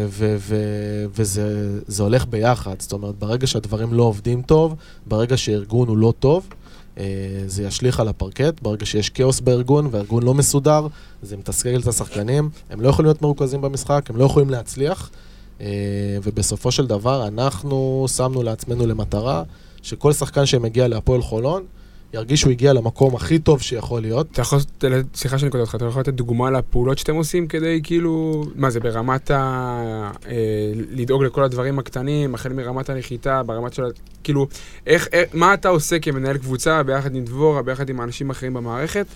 ו- ו- וזה זה הולך ביחד, זאת אומרת, ברגע שהדברים לא עובדים טוב, ברגע שארגון הוא לא טוב, אה, זה ישליך על הפרקט, ברגע שיש כאוס בארגון והארגון לא מסודר, זה מתסכל את השחקנים, הם לא יכולים להיות מרוכזים במשחק, הם לא יכולים להצליח, אה, ובסופו של דבר אנחנו שמנו לעצמנו למטרה שכל שחקן שמגיע להפועל חולון, ירגיש שהוא הגיע למקום הכי טוב שיכול להיות. אתה יכול, סליחה שאני קוטע אותך, אתה יכול לתת דוגמה לפעולות שאתם עושים כדי כאילו, מה זה ברמת ה... אה, לדאוג לכל הדברים הקטנים, החל מרמת הנחיתה, ברמת של... כאילו, איך, איך, מה אתה עושה כמנהל קבוצה ביחד עם דבורה, ביחד עם האנשים האחרים במערכת,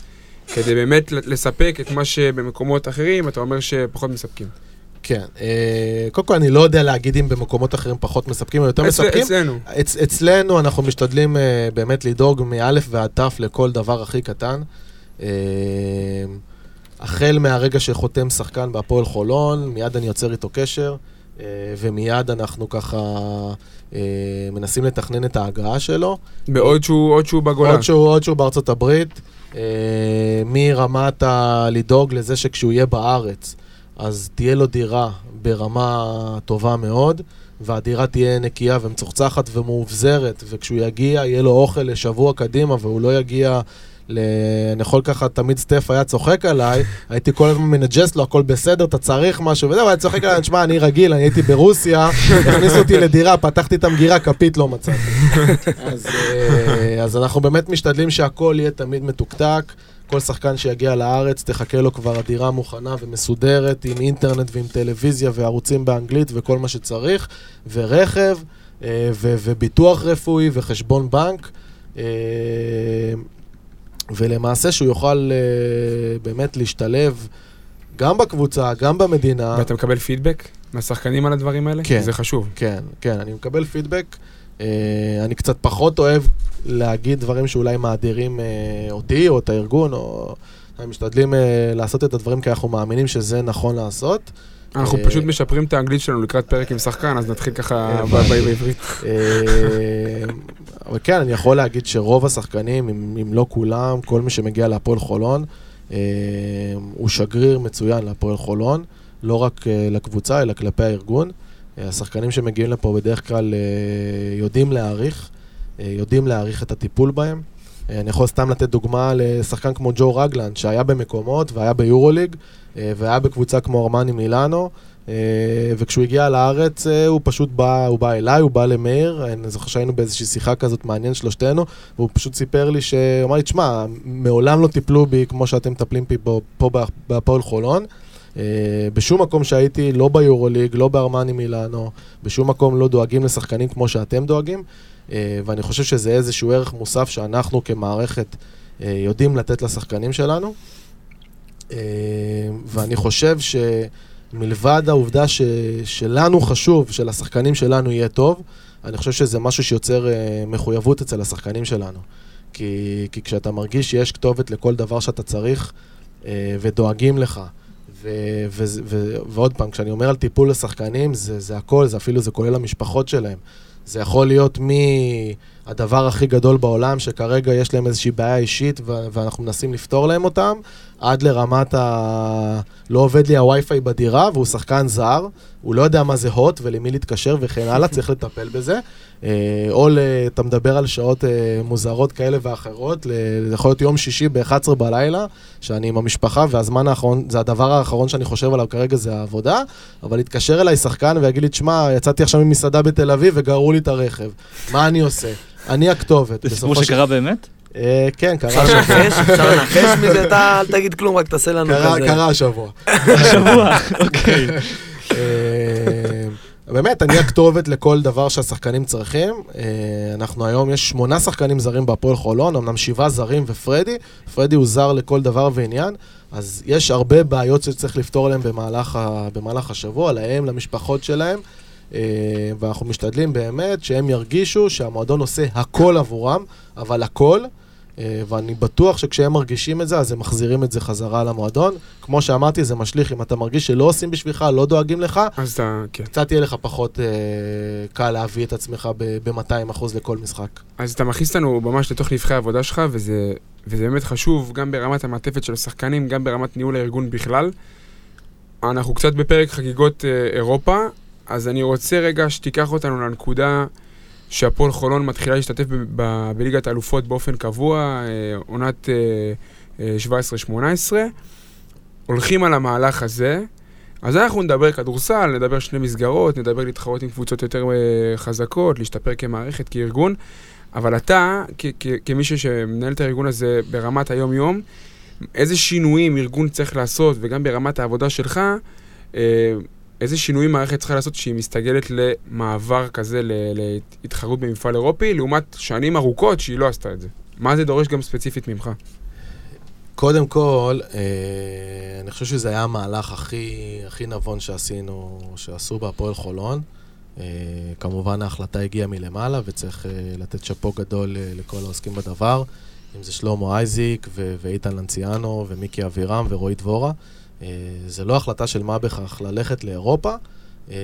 כדי באמת לספק את מה שבמקומות אחרים אתה אומר שפחות מספקים. כן. אה, קודם כל, אני לא יודע להגיד אם במקומות אחרים פחות מספקים או יותר מספקים. אצלנו. אצ- אצלנו אנחנו משתדלים אה, באמת לדאוג מאלף ועד תף לכל דבר הכי קטן. אה, החל מהרגע שחותם שחקן בהפועל חולון, מיד אני יוצר איתו קשר, ומיד אנחנו ככה מנסים לתכנן את ההגעה שלו. בעוד שהוא, שהוא בגולן. עוד שהוא, עוד שהוא בארצות הברית, מרמת. לדאוג לזה שכשהוא יהיה בארץ, אז תהיה לו דירה ברמה טובה מאוד, והדירה תהיה נקייה ומצוחצחת ומאובזרת, וכשהוא יגיע, יהיה לו אוכל לשבוע קדימה, והוא לא יגיע... ל... אני יכול ככה, תמיד staff היה צוחק עליי, <laughs> הייתי כל הזמן מנג'ס לו, הכל בסדר, אתה צריך משהו, וזהו, היה צוחק עליי, תשמע, אני רגיל, אני הייתי ברוסיה, <laughs> הכניסו אותי לדירה, פתחתי את המגירה, כפית לא מצאתי. <laughs> אז, אה, אז אנחנו באמת משתדלים שהכל יהיה תמיד מתוקתק. כל שחקן שיגיע לארץ, תחכה לו כבר הדירה מוכנה ומסודרת, עם אינטרנט ועם טלוויזיה וערוצים באנגלית וכל מה שצריך, ורכב, אה, ו- וביטוח רפואי וחשבון בנק. אה, ולמעשה שהוא יוכל אה, באמת להשתלב גם בקבוצה, גם במדינה. ואתה מקבל פידבק מהשחקנים על הדברים האלה? כן. זה חשוב. כן, כן, אני מקבל פידבק. אה, אני קצת פחות אוהב להגיד דברים שאולי מאדירים אה, אותי או את הארגון, או... אנחנו משתדלים אה, לעשות את הדברים כי אנחנו מאמינים שזה נכון לעשות. אנחנו אה, פשוט משפרים את האנגלית שלנו לקראת פרק עם שחקן, אז נתחיל ככה בעברית. אה, אבל כן, אני יכול להגיד שרוב השחקנים, אם, אם לא כולם, כל מי שמגיע להפועל חולון, אה, הוא שגריר מצוין להפועל חולון, לא רק אה, לקבוצה, אלא כלפי הארגון. השחקנים שמגיעים לפה בדרך כלל אה, יודעים להעריך, אה, יודעים להעריך את הטיפול בהם. אה, אני יכול סתם לתת דוגמה לשחקן כמו ג'ו רגלנד, שהיה במקומות והיה ביורוליג, והיה בקבוצה כמו ארמני מילאנו, וכשהוא הגיע לארץ, הוא פשוט בא, הוא בא אליי, הוא בא למאיר, אני זוכר שהיינו באיזושהי שיחה כזאת מעניין שלושתנו, והוא פשוט סיפר לי, שהוא אמר לי, תשמע, מעולם לא טיפלו בי כמו שאתם מטפלים בי פה, פה בה- בהפועל חולון. אה, בשום מקום שהייתי, לא ביורוליג, לא בארמני מילאנו, בשום מקום לא דואגים לשחקנים כמו שאתם דואגים, אה, ואני חושב שזה איזשהו ערך מוסף שאנחנו כמערכת אה, יודעים לתת לשחקנים שלנו. ואני חושב שמלבד העובדה ש, שלנו חשוב, שלשחקנים שלנו יהיה טוב, אני חושב שזה משהו שיוצר מחויבות אצל השחקנים שלנו. כי, כי כשאתה מרגיש שיש כתובת לכל דבר שאתה צריך ודואגים לך, ו, ו, ו, ועוד פעם, כשאני אומר על טיפול לשחקנים, זה, זה הכל, זה אפילו, זה כולל המשפחות שלהם. זה יכול להיות מהדבר הכי גדול בעולם, שכרגע יש להם איזושהי בעיה אישית ו- ואנחנו מנסים לפתור להם אותם, עד לרמת ה... לא עובד לי הווי-פיי בדירה והוא שחקן זר, הוא לא יודע מה זה הוט ולמי להתקשר וכן הלאה, <laughs> צריך לטפל בזה. אה, או אתה מדבר על שעות אה, מוזרות כאלה ואחרות, זה יכול להיות יום שישי ב-11 בלילה, שאני עם המשפחה, והזמן האחרון, זה הדבר האחרון שאני חושב עליו כרגע זה העבודה, אבל יתקשר אליי שחקן ויגיד לי, תשמע, יצאתי עכשיו ממסעדה בתל אביב וגררו לי את הרכב, מה אני עושה? אני הכתובת. זה סיפור שקרה באמת? אה, כן, קרה השבוע. אפשר לנחש מזה? אתה אל תגיד כלום, רק תעשה לנו קרה- כזה. קרה השבוע. שבוע, <laughs> אוקיי. אה, באמת, אני הכתובת לכל דבר שהשחקנים צריכים. אה, אנחנו היום, יש שמונה שחקנים זרים בהפועל חולון, אמנם שבעה זרים ופרדי. פרדי הוא זר לכל דבר ועניין, אז יש הרבה בעיות שצריך לפתור להם במהלך, במהלך השבוע, להם, למשפחות שלהם. אה, ואנחנו משתדלים באמת שהם ירגישו שהמועדון עושה הכל עבורם, אבל הכל. אה, ואני בטוח שכשהם מרגישים את זה, אז הם מחזירים את זה חזרה למועדון. כמו שאמרתי, זה משליך, אם אתה מרגיש שלא עושים בשבילך, לא דואגים לך, אז אתה, כן. קצת יהיה לך פחות אה, קל להביא את עצמך ב-200% לכל משחק. אז אתה מכניס אותנו ממש לתוך נבחי העבודה שלך, וזה, וזה באמת חשוב, גם ברמת המעטפת של השחקנים, גם ברמת ניהול הארגון בכלל. אנחנו קצת בפרק חגיגות אה, אירופה, אז אני רוצה רגע שתיקח אותנו לנקודה שהפועל חולון מתחילה להשתתף בליגת האלופות באופן קבוע, אה, עונת אה, אה, 17-18. הולכים על המהלך הזה, אז אנחנו נדבר כדורסל, נדבר שני מסגרות, נדבר להתחרות עם קבוצות יותר אה, חזקות, להשתפר כמערכת, כארגון, אבל אתה, כ- כמישהו שמנהל את הארגון הזה ברמת היום-יום, איזה שינויים ארגון צריך לעשות, וגם ברמת העבודה שלך, אה, איזה שינויים מערכת צריכה לעשות שהיא מסתגלת למעבר כזה להתחרות במפעל אירופי, לעומת שנים ארוכות שהיא לא עשתה את זה. מה זה דורש גם ספציפית ממך? קודם כל, אה, אני חושב שזה היה המהלך הכי, הכי נבון שעשינו, שעשו בהפועל חולון. אה, כמובן ההחלטה הגיעה מלמעלה, וצריך אה, לתת שאפו גדול לכל העוסקים בדבר, אם זה שלמה אייזיק ואיתן לנציאנו ומיקי אבירם ורועי דבורה. אה, זה לא החלטה של מה בכך ללכת לאירופה. אה,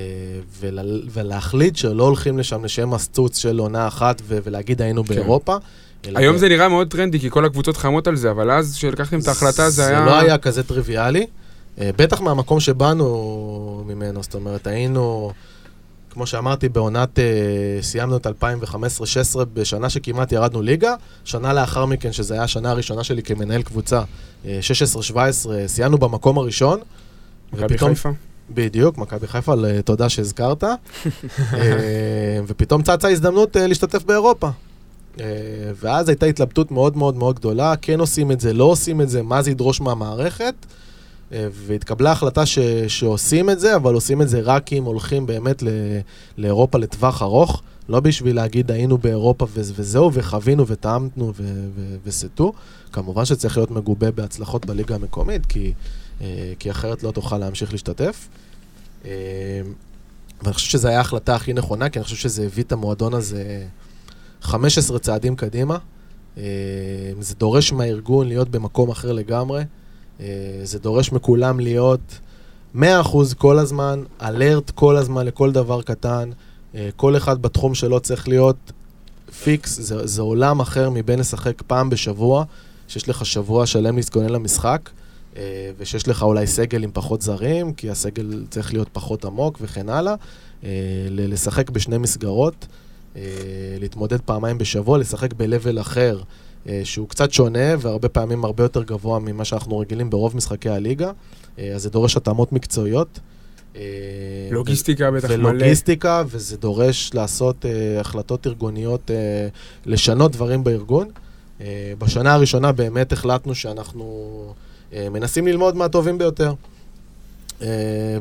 ול- ולהחליט שלא הולכים לשם לשם הסטוץ של עונה אחת ו- ולהגיד היינו כן. באירופה. היום ב- זה נראה מאוד טרנדי, כי כל הקבוצות חמות על זה, אבל אז כשלקחתם את ההחלטה זה היה... זה לא היה כזה טריוויאלי. אה, בטח מהמקום שבאנו ממנו, זאת אומרת, היינו, כמו שאמרתי, בעונת, אה, סיימנו את 2015-2016 בשנה שכמעט ירדנו ליגה. שנה לאחר מכן, שזו הייתה השנה הראשונה שלי כמנהל קבוצה, אה, 16-17, סיימנו במקום הראשון. מכבי חיפה. בדיוק, מכבי חיפה, תודה שהזכרת. <laughs> אה, ופתאום צצה הזדמנות אה, להשתתף באירופה. אה, ואז הייתה התלבטות מאוד מאוד מאוד גדולה, כן עושים את זה, לא עושים את זה, מה זה ידרוש מהמערכת. אה, והתקבלה החלטה ש, שעושים את זה, אבל עושים את זה רק אם הולכים באמת ל, לאירופה לטווח ארוך, לא בשביל להגיד היינו באירופה ו- וזהו, וחווינו וטעמנו וסטו. כמובן שצריך להיות מגובה בהצלחות בליגה המקומית, כי, אה, כי אחרת לא תוכל להמשיך להשתתף. אה, ואני חושב שזו הייתה ההחלטה הכי נכונה, כי אני חושב שזה הביא את המועדון הזה 15 צעדים קדימה. זה דורש מהארגון להיות במקום אחר לגמרי. אה, זה דורש מכולם להיות 100% כל הזמן, אלרט כל הזמן לכל דבר קטן. אה, כל אחד בתחום שלו צריך להיות פיקס, זה, זה עולם אחר מבין לשחק פעם בשבוע, שיש לך שבוע שלם להתכונן למשחק, אה, ושיש לך אולי סגל עם פחות זרים, כי הסגל צריך להיות פחות עמוק וכן הלאה. אה, לשחק בשני מסגרות, להתמודד פעמיים בשבוע, לשחק ב-level אחר, שהוא קצת שונה והרבה פעמים הרבה יותר גבוה ממה שאנחנו רגילים ברוב משחקי הליגה, אה, אז זה דורש התאמות מקצועיות. אה, לוגיסטיקה בטח מלא. ולוגיסטיקה, וזה דורש לעשות uh, החלטות ארגוניות, uh, לשנות דברים בארגון. Uh, בשנה הראשונה באמת החלטנו שאנחנו uh, מנסים ללמוד מהטובים ביותר. Uh,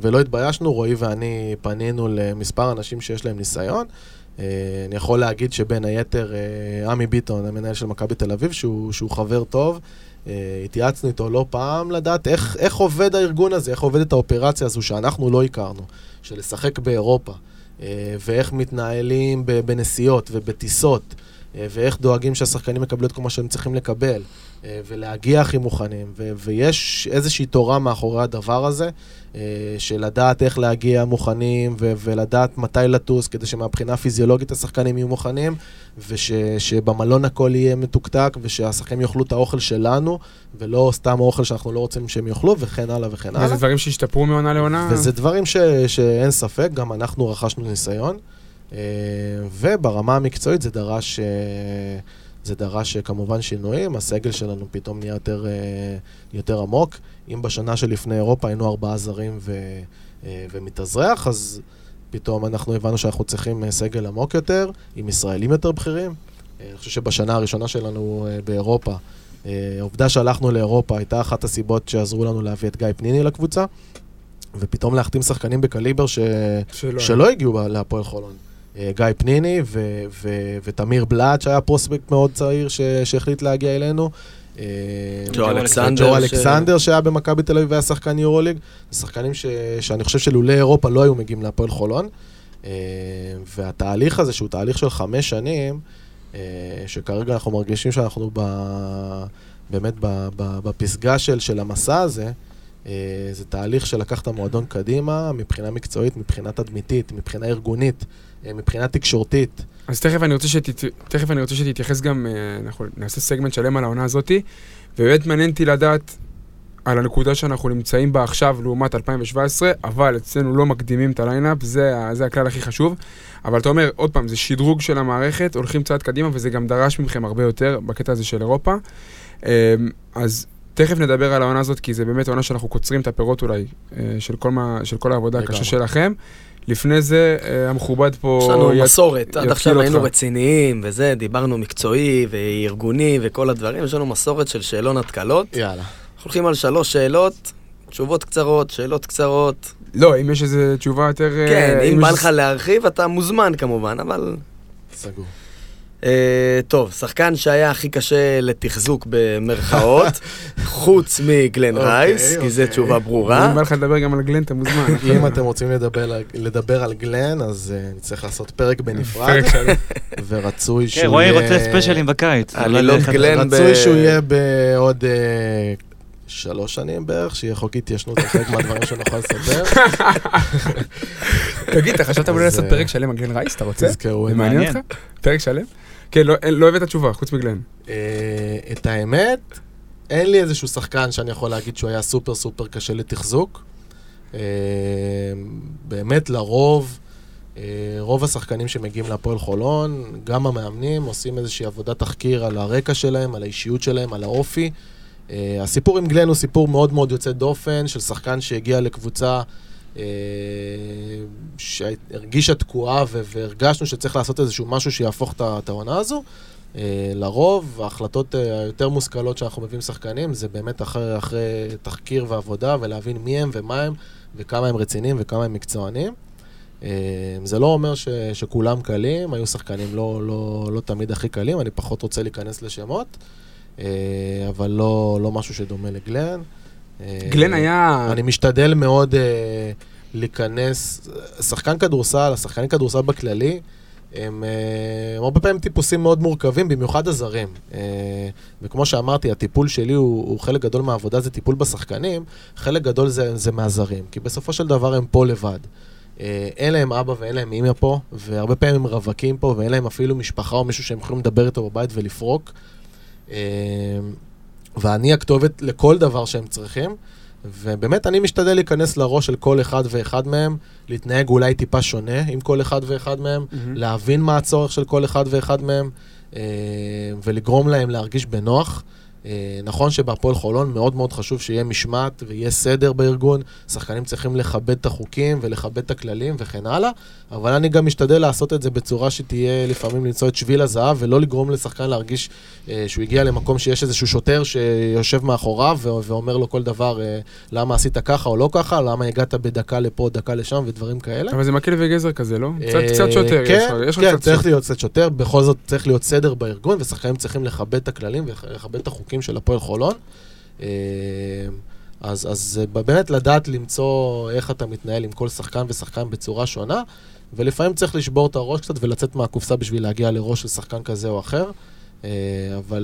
ולא התביישנו, רועי ואני פנינו למספר אנשים שיש להם ניסיון. Uh, אני יכול להגיד שבין היתר uh, עמי ביטון, המנהל של מכבי תל אביב, שהוא, שהוא חבר טוב, uh, התייעצנו איתו לא פעם לדעת איך, איך עובד הארגון הזה, איך עובדת האופרציה הזו שאנחנו לא הכרנו, של לשחק באירופה, ואיך מתנהלים בנסיעות ובטיסות, ואיך דואגים שהשחקנים יקבלו את כל מה שהם צריכים לקבל, ולהגיע הכי מוכנים, ו- ויש איזושהי תורה מאחורי הדבר הזה, uh, של לדעת איך להגיע מוכנים, ו- ולדעת מתי לטוס, כדי שמבחינה פיזיולוגית השחקנים יהיו מוכנים, ושבמלון הכל יהיה מתוקתק, ושהשחקנים יאכלו את האוכל שלנו, ולא סתם אוכל שאנחנו לא רוצים שהם יאכלו, וכן הלאה וכן הלאה. וזה דברים שהשתפרו מעונה לעונה. וזה דברים ש, שאין ספק, גם אנחנו רכשנו ניסיון, אה, וברמה המקצועית זה דרש, אה, זה דרש אה, כמובן שינויים, הסגל שלנו פתאום נהיה יותר, אה, יותר עמוק. אם בשנה שלפני אירופה היינו ארבעה זרים ו, אה, ומתאזרח, אז פתאום אנחנו הבנו שאנחנו צריכים סגל עמוק יותר, עם ישראלים יותר בכירים. אני חושב שבשנה הראשונה שלנו באירופה, העובדה שהלכנו לאירופה הייתה אחת הסיבות שעזרו לנו להביא את גיא פניני לקבוצה. ופתאום להחתים שחקנים בקליבר ש... שלא. שלא הגיעו להפועל חולון. אה, גיא פניני ו... ו... ותמיר בלאט, שהיה פרוספקט מאוד צעיר ש... שהחליט להגיע אלינו. אה, ג'ו אלכסנדר ג'ו אלכסנדר שהיה במכבי תל אביב והיה שחקן יורוליג. זה שחקנים ש... שאני חושב שלולא אירופה לא היו מגיעים להפועל חולון. אה, והתהליך הזה, שהוא תהליך של חמש שנים, שכרגע אנחנו מרגישים שאנחנו ב... באמת ב... ב... בפסגה של, של המסע הזה, זה תהליך שלקח את המועדון קדימה מבחינה מקצועית, מבחינה תדמיתית, מבחינה ארגונית, מבחינה תקשורתית. אז תכף אני רוצה, שתת... תכף אני רוצה שתתייחס גם, אה, אנחנו נעשה סגמנט שלם על העונה הזאתי, ובאמת מעניין אותי לדעת על הנקודה שאנחנו נמצאים בה עכשיו לעומת 2017, אבל אצלנו לא מקדימים את ה lineup, זה, זה הכלל הכי חשוב. אבל אתה אומר, עוד פעם, זה שדרוג של המערכת, הולכים צעד קדימה, וזה גם דרש מכם הרבה יותר בקטע הזה של אירופה. אה, אז תכף נדבר על העונה הזאת, כי זה באמת עונה שאנחנו קוצרים את הפירות אולי, אה, של כל, מה, של כל העבודה הקשה. שלכם. לפני זה, אה, המכובד פה... יש לנו יד- מסורת, עד עכשיו היינו אותך. רציניים וזה, דיברנו מקצועי וארגוני וכל הדברים, יש לנו מסורת של שאלון התקלות. יאללה. אנחנו הולכים על שלוש שאלות, תשובות קצרות, שאלות קצרות. לא, אם יש איזו תשובה יותר... אה, כן, אם יש בא לך להרחיב, אתה מוזמן כמובן, אבל... סגור. אה, טוב, שחקן שהיה הכי קשה לתחזוק במרכאות, <laughs> חוץ מגלן אוקיי, רייס, כי זו אוקיי. תשובה אם ברורה. בא לך לדבר גם על גלן, אתה מוזמן. <laughs> אם אתם רוצים לדבר, על- לדבר על גלן, אז אה, נצטרך לעשות פרק בנפרד. <laughs> ורצוי שהוא כן, רועי רוצה ספיישלים בקיץ. עלילות אולי לאחד- גלן ב- רצוי שהוא יהיה בעוד אה, שלוש שנים בערך, שיהיה חוק התיישנות על חלק מהדברים שנוכל לספר. תגיד, אתה חשבת אולי לעשות פרק שלם על גלן רייס? אתה רוצה? תזכרו זה מעניין. אותך? פרק שלם? כן, לא- לא הבאת תשובה, חוץ מגלן. אה, את האמת, אין לי איזשהו שחקן שאני יכול להגיד שהוא היה סופר סופר קשה לתחזוק. אה, באמת, לרוב, אה, רוב השחקנים שמגיעים להפועל חולון, גם המאמנים, עושים איזושהי עבודת תחקיר על הרקע שלהם, על האישיות שלהם, על האופי. אה, הסיפור עם גלן הוא סיפור מאוד מאוד יוצא דופן, של שחקן שהגיע לקבוצה שהרגישה תקועה והרגשנו שצריך לעשות איזשהו משהו שיהפוך את העונה הזו. אה, לרוב, ההחלטות אה, היותר מושכלות שאנחנו מביאים שחקנים, זה באמת אחרי, אחרי תחקיר ועבודה, ולהבין מי הם ומה הם, וכמה הם רציניים וכמה הם מקצוענים. אה, זה לא אומר ש, שכולם קלים, היו שחקנים לא, לא, לא תמיד הכי קלים, אני פחות רוצה להיכנס לשמות, אה, אבל לא, לא משהו שדומה לגלן. אה, גלן היה... אני משתדל מאוד אה, להיכנס, שחקן כדורסל, השחקני כדורסל בכללי, הם, אה, הם הרבה פעמים טיפוסים מאוד מורכבים, במיוחד הזרים. וכמו שאמרתי, הטיפול שלי הוא, הוא חלק גדול מהעבודה, זה טיפול בשחקנים, חלק גדול זה, זה מהזרים, כי בסופו של דבר הם פה לבד. אין להם אבא ואין להם אימא פה, והרבה פעמים הם רווקים פה, ואין להם אפילו משפחה או מישהו שהם יכולים לדבר איתו בבית ולפרוק. ואני הכתובת לכל דבר שהם צריכים. ובאמת אני משתדל להיכנס לראש של כל אחד ואחד מהם, להתנהג אולי טיפה שונה עם כל אחד ואחד מהם, מהמם. להבין מה הצורך של כל אחד ואחד מהם, אה, ולגרום להם להרגיש בנוח. אה, נכון שבהפועל חולון מאוד מאוד חשוב שיהיה משמעת ויהיה סדר בארגון, שחקנים צריכים לכבד את החוקים ולכבד את הכללים וכן הלאה, אבל אני גם משתדל לעשות את זה בצורה שתהיה לפעמים למצוא את שביל הזהב ולא לגרום לשחקן להרגיש אה, שהוא הגיע למקום שיש איזשהו שוטר שיושב מאחוריו ו- ואומר לו כל דבר, אה, למה עשית ככה או לא ככה, למה הגעת בדקה לפה, דקה לשם ודברים כאלה. אבל זה מקל וגזר כזה, לא? קצת- אה, קצת שוטר, כן, יש כן, קצת צריך שוטר. להיות קצת שוטר, בכל זאת צריך להיות סדר בארגון, ושחקנים צריכים לכבד את הכללים ולכבד את החוקים של הפועל חולון. אה, אז, אז אה, באמת לדעת למצוא איך אתה מתנהל עם כל שחקן ושחקן בצורה שונה, ולפעמים צריך לשבור את הראש קצת ולצאת מהקופסה בשביל להגיע לראש של שחקן כזה או אחר, אה, אבל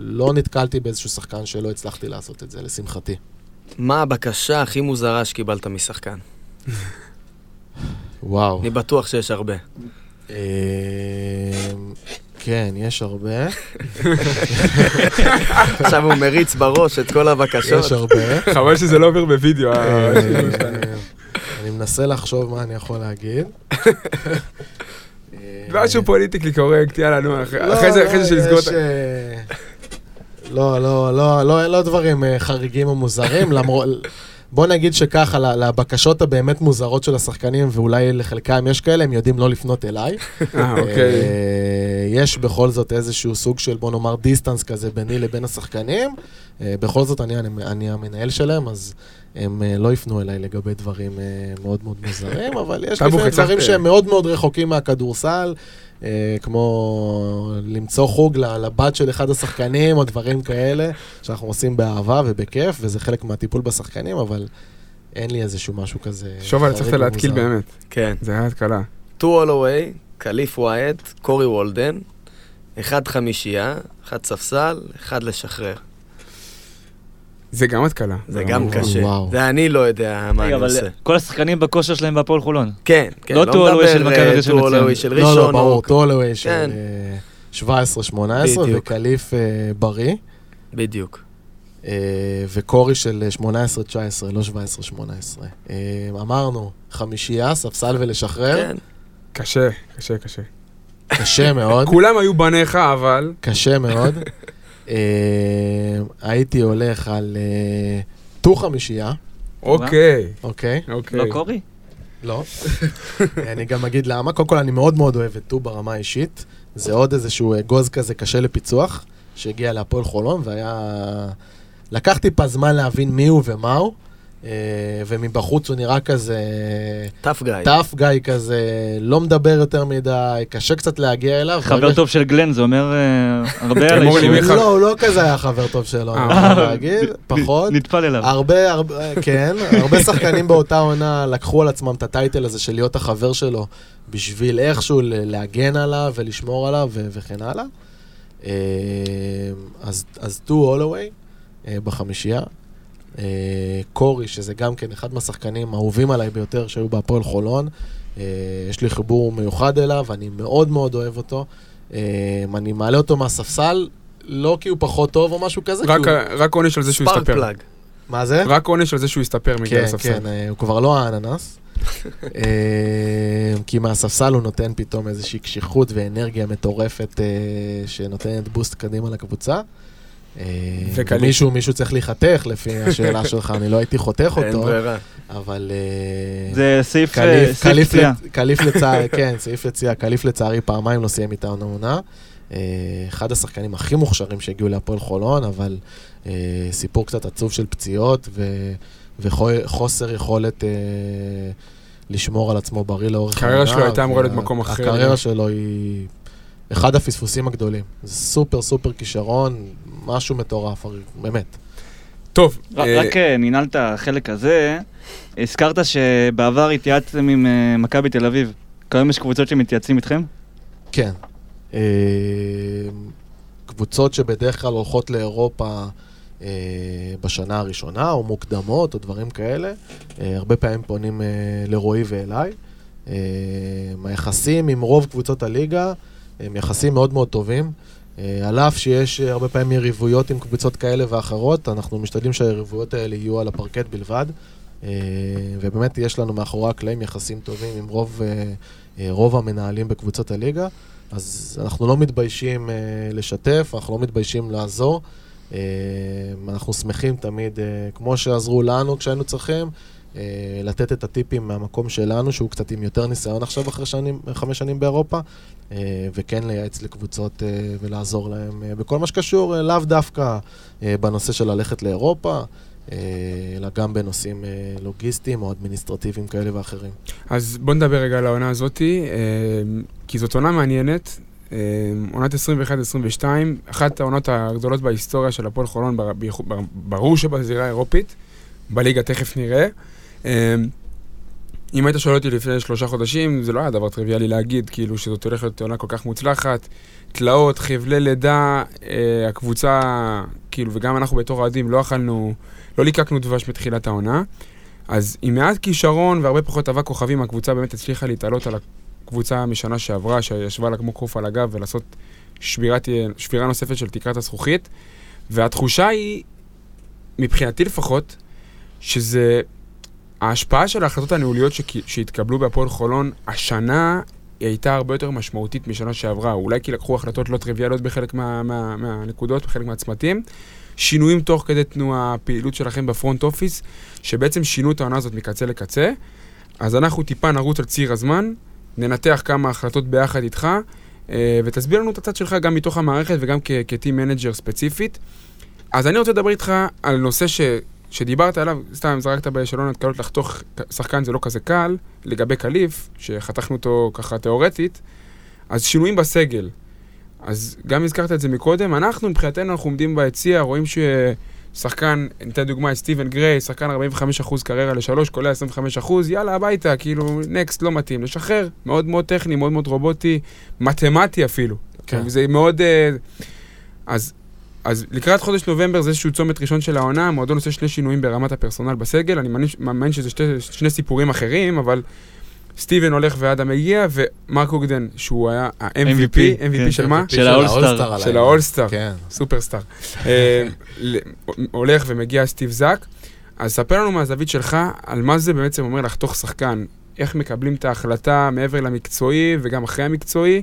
לא נתקלתי באיזשהו שחקן שלא הצלחתי לעשות את זה, לשמחתי. מה הבקשה הכי מוזרה שקיבלת משחקן? וואו. אני בטוח שיש הרבה. אה, כן, יש הרבה. עכשיו הוא מריץ בראש את כל הבקשות. יש הרבה. חבל שזה לא עובר בווידאו. אה, השילוב שלנו. אני מנסה לחשוב מה אני יכול להגיד. <laughs> משהו politically correct, יאללה, נו, אחרי לא, זה, לא, זה שנסגור את ה... אה, לא, לא, לא, לא, לא דברים אה, חריגים או מוזרים, למרות... בוא נגיד שככה, לבקשות הבאמת מוזרות של השחקנים, ואולי לחלקם יש כאלה, הם יודעים לא לפנות אליי. <laughs> אה, אוקיי. אה, יש בכל זאת איזשהו סוג של, בוא נאמר, distance כזה ביני לבין השחקנים. אה, בכל זאת, אני, אני, אני המנהל שלהם, אז הם אה, לא יפנו אליי לגבי דברים מאוד מאוד מוזרים, <laughs> אבל יש לפעמים. דברים שהם מאוד מאוד רחוקים מהכדורסל, כמו למצוא חוג ל- לבת של אחד השחקנים, או דברים כאלה, שאנחנו עושים באהבה ובכיף, וזה חלק מהטיפול בשחקנים, אבל אין לי איזשהו משהו כזה שוב, הצלחת חריג להתקיל. באמת. כן. זה היה התקלה. טו הולוויי, קליף ווייט, קורי וולדן, אחד חמישייה, אחד ספסל, אחד לשחרר. זה גם התקלה. זה גם קשה. וואו. ואני לא יודע מה אני עושה. כל השחקנים בכושר שלהם בהפועל חולון. כן, כן, לא לא טו הולווי של מכבי אה, ראשון לציון. של לא, לא, ראשון. ברור, טולווי של כן. אה, 17-18. וקליף אה, בריא, בדיוק. וקורי של אה, 18-19, לא 17-18. אה, אמרנו, חמישייה, ספסל ולשחרר, כן. קשה, קשה, קשה. קשה מאוד, כולם היו בניך, אבל... קשה מאוד. <laughs> אה, הייתי הולך על אה, טו חמישייה, אוקיי, אוקיי? אוקיי. לא קורי? לא. אני גם אגיד למה. קודם כל, אני מאוד מאוד אוהב את טו ברמה האישית. זה עוד איזשהו אגוז כזה קשה לפיצוח, שהגיע להפועל חולון, והיה... לקח טיפה זמן להבין מי הוא ומה הוא. אה, ומבחוץ הוא נראה כזה... טאף גיא. טאף גיא כזה, לא מדבר יותר מדי, קשה קצת להגיע אליו. חבר טוב של גלן, זה אומר אה, הרבה על. מי לא, הוא לא כזה היה חבר טוב שלו, אני אה. יכול להגיד, פחות. נטפל אליו. הרבה, כן, הרבה שחקנים באותה עונה לקחו על עצמם את הטייטל הזה של להיות החבר שלו בשביל איכשהו להגן עליו ולשמור עליו וכן הלאה. אה, אז, אז טו הולווי בחמישייה. אה, קורי, שזה גם כן אחד מהשחקנים האהובים עליי ביותר שהיו בהפועל חולון. אה, יש לי חיבור מיוחד אליו, אני מאוד מאוד אוהב אותו. אה, אני מעלה אותו מהספסל, לא כי הוא פחות טוב או משהו כזה, רק כי הוא... רק עונש על זה שהוא ספארק יסתפר. פלאג. מה זה? רק עונש על זה שהוא יסתפר מגיע כן, לספסל. כן, אה, הוא כבר לא האננס. <laughs> כי מהספסל הוא נותן פתאום איזושהי קשיחות ואנרגיה מטורפת שנותנת בוסט קדימה לקבוצה. אה. ומישהו, מישהו צריך להיחתך לפי <laughs> השאלה שלך, אני לא הייתי חותך אין אותו, ברירה. אבל... אה, זה סעיף אה, קליף, פציעה. לצערי, כן, סעיף יציאה, קליף לצערי פעמיים לא סיים איתנו העונה. אה, אחד השחקנים הכי מוכשרים שהגיעו להפועל חולון, אבל סיפור קצת עצוב של פציעות וחוסר יכולת לשמור על עצמו בריא לאורך הקריירה שלו הייתה אמורה להיות מקום אחר. הקריירה שלו היא אחד הפספוסים הגדולים. זה סופר סופר כישרון, משהו מטורף, באמת. טוב, רק- אה, רק אה, ננעל את החלק הזה, הזכרת שבעבר התייעצתם עם אה, מכבי תל אביב. כיום יש קבוצות שמתייעצים איתכם? כן. אה, קבוצות שבדרך כלל הולכות לאירופה אה, בשנה הראשונה, או מוקדמות, או דברים כאלה, אה, הרבה פעמים פונים אה, לרועי ואליי. אה, היחסים עם רוב קבוצות הליגה הם יחסים מאוד מאוד טובים. אה, על אף שיש אה, הרבה פעמים יריבויות עם קבוצות כאלה ואחרות, אנחנו משתדלים שהיריבויות האלה יהיו על הפרקט בלבד. אה, ובאמת יש לנו מאחורי הקלעים יחסים טובים עם רוב, רוב המנהלים בקבוצות הליגה. אז אנחנו לא מתביישים לשתף, אנחנו לא מתביישים לעזור. אנחנו שמחים תמיד, כמו שעזרו לנו כשהיינו צריכים, לתת את הטיפים מהמקום שלנו, שהוא קצת עם יותר ניסיון עכשיו אחרי שנים, חמש שנים באירופה, אה, וכן לייעץ לקבוצות אה, ולעזור להם אה, בכל מה שקשור, אה, לאו דווקא אה, בנושא של ללכת לאירופה, אה, אלא גם בנושאים אה, לוגיסטיים או אדמיניסטרטיביים כאלה ואחרים. אז בוא נדבר רגע על העונה הזאתי, אה, כי זאת עונה מעניינת. אה, עונת 21-22, אחת העונות הגדולות בהיסטוריה של הפועל חולון, ברור שבזירה האירופית, בליגה תכף נראה. אה, אם היית שואל אותי לפני שלושה חודשים, זה לא היה דבר טריוויאלי להגיד, כאילו שזאת הולכת להיות עונה כל כך מוצלחת. תלאות, חבלי לידה, אה, הקבוצה, כאילו, וגם אנחנו בתור אוהדים לא אכלנו, לא ליקקנו דבש מתחילת העונה. אז עם מעט כישרון והרבה פחות אבק כוכבים, הקבוצה באמת הצליחה להתעלות על הקבוצה משנה שעברה, שישבה לה כמו קוף על הגב ולעשות שבירת, שבירה נוספת של תקרת הזכוכית. והתחושה היא, מבחינתי לפחות, שזה ההשפעה של ההחלטות הניהוליות שהתקבלו בהפועל חולון, השנה היא הייתה הרבה יותר משמעותית משנה שעברה. אולי כי לקחו החלטות לא טריוויאליות בחלק מה, מה, מהנקודות, בחלק מהצמתים. שינויים תוך כדי תנועה, הפעילות שלכם ב front office, שבעצם שינו את העונה הזאת מקצה לקצה. אז אנחנו טיפה נרוץ על ציר הזמן, ננתח כמה החלטות ביחד איתך, אה, ותסביר לנו את הצד שלך גם מתוך המערכת וגם כ- כ team manager ספציפית. אז אני רוצה לדבר איתך על נושא ש... שדיברת עליו, סתם זרקת בשאלון התקלות לחתוך שחקן זה לא כזה קל, לגבי קליף, שחתכנו אותו ככה תיאורטית, אז שינויים בסגל. אז גם הזכרת את זה מקודם, אנחנו מבחינתנו אנחנו עומדים ביציע, רואים ששחקן, ניתן דוגמא את סטיבן גריי, שחקן 45% קריירה לשלוש, קולע 25%, יאללה הביתה, כאילו נקסט לא מתאים, לשחרר, מאוד מאוד טכני, מאוד מאוד רובוטי, מתמטי אפילו. כן. כן. זה מאוד... אה, אז, אז לקראת חודש נובמבר זה איזשהו צומת ראשון של העונה, המועדון עושה שני שינויים ברמת הפרסונל בסגל, אני מאמין- מאמין שזה שתי, שני סיפורים אחרים, אבל סטיבן הולך ואדם מגיע, ומרק אוגדן, שהוא היה ה-MVP, MVP, MVP כן. של מה? של האולסטאר. של האולסטאר. כן. סופרסטאר. אה, הולך ומגיע סטיב זאק, אז ספר לנו מהזווית שלך על מה זה בעצם אומר לחתוך שחקן, איך מקבלים את ההחלטה מעבר למקצועי וגם אחרי המקצועי,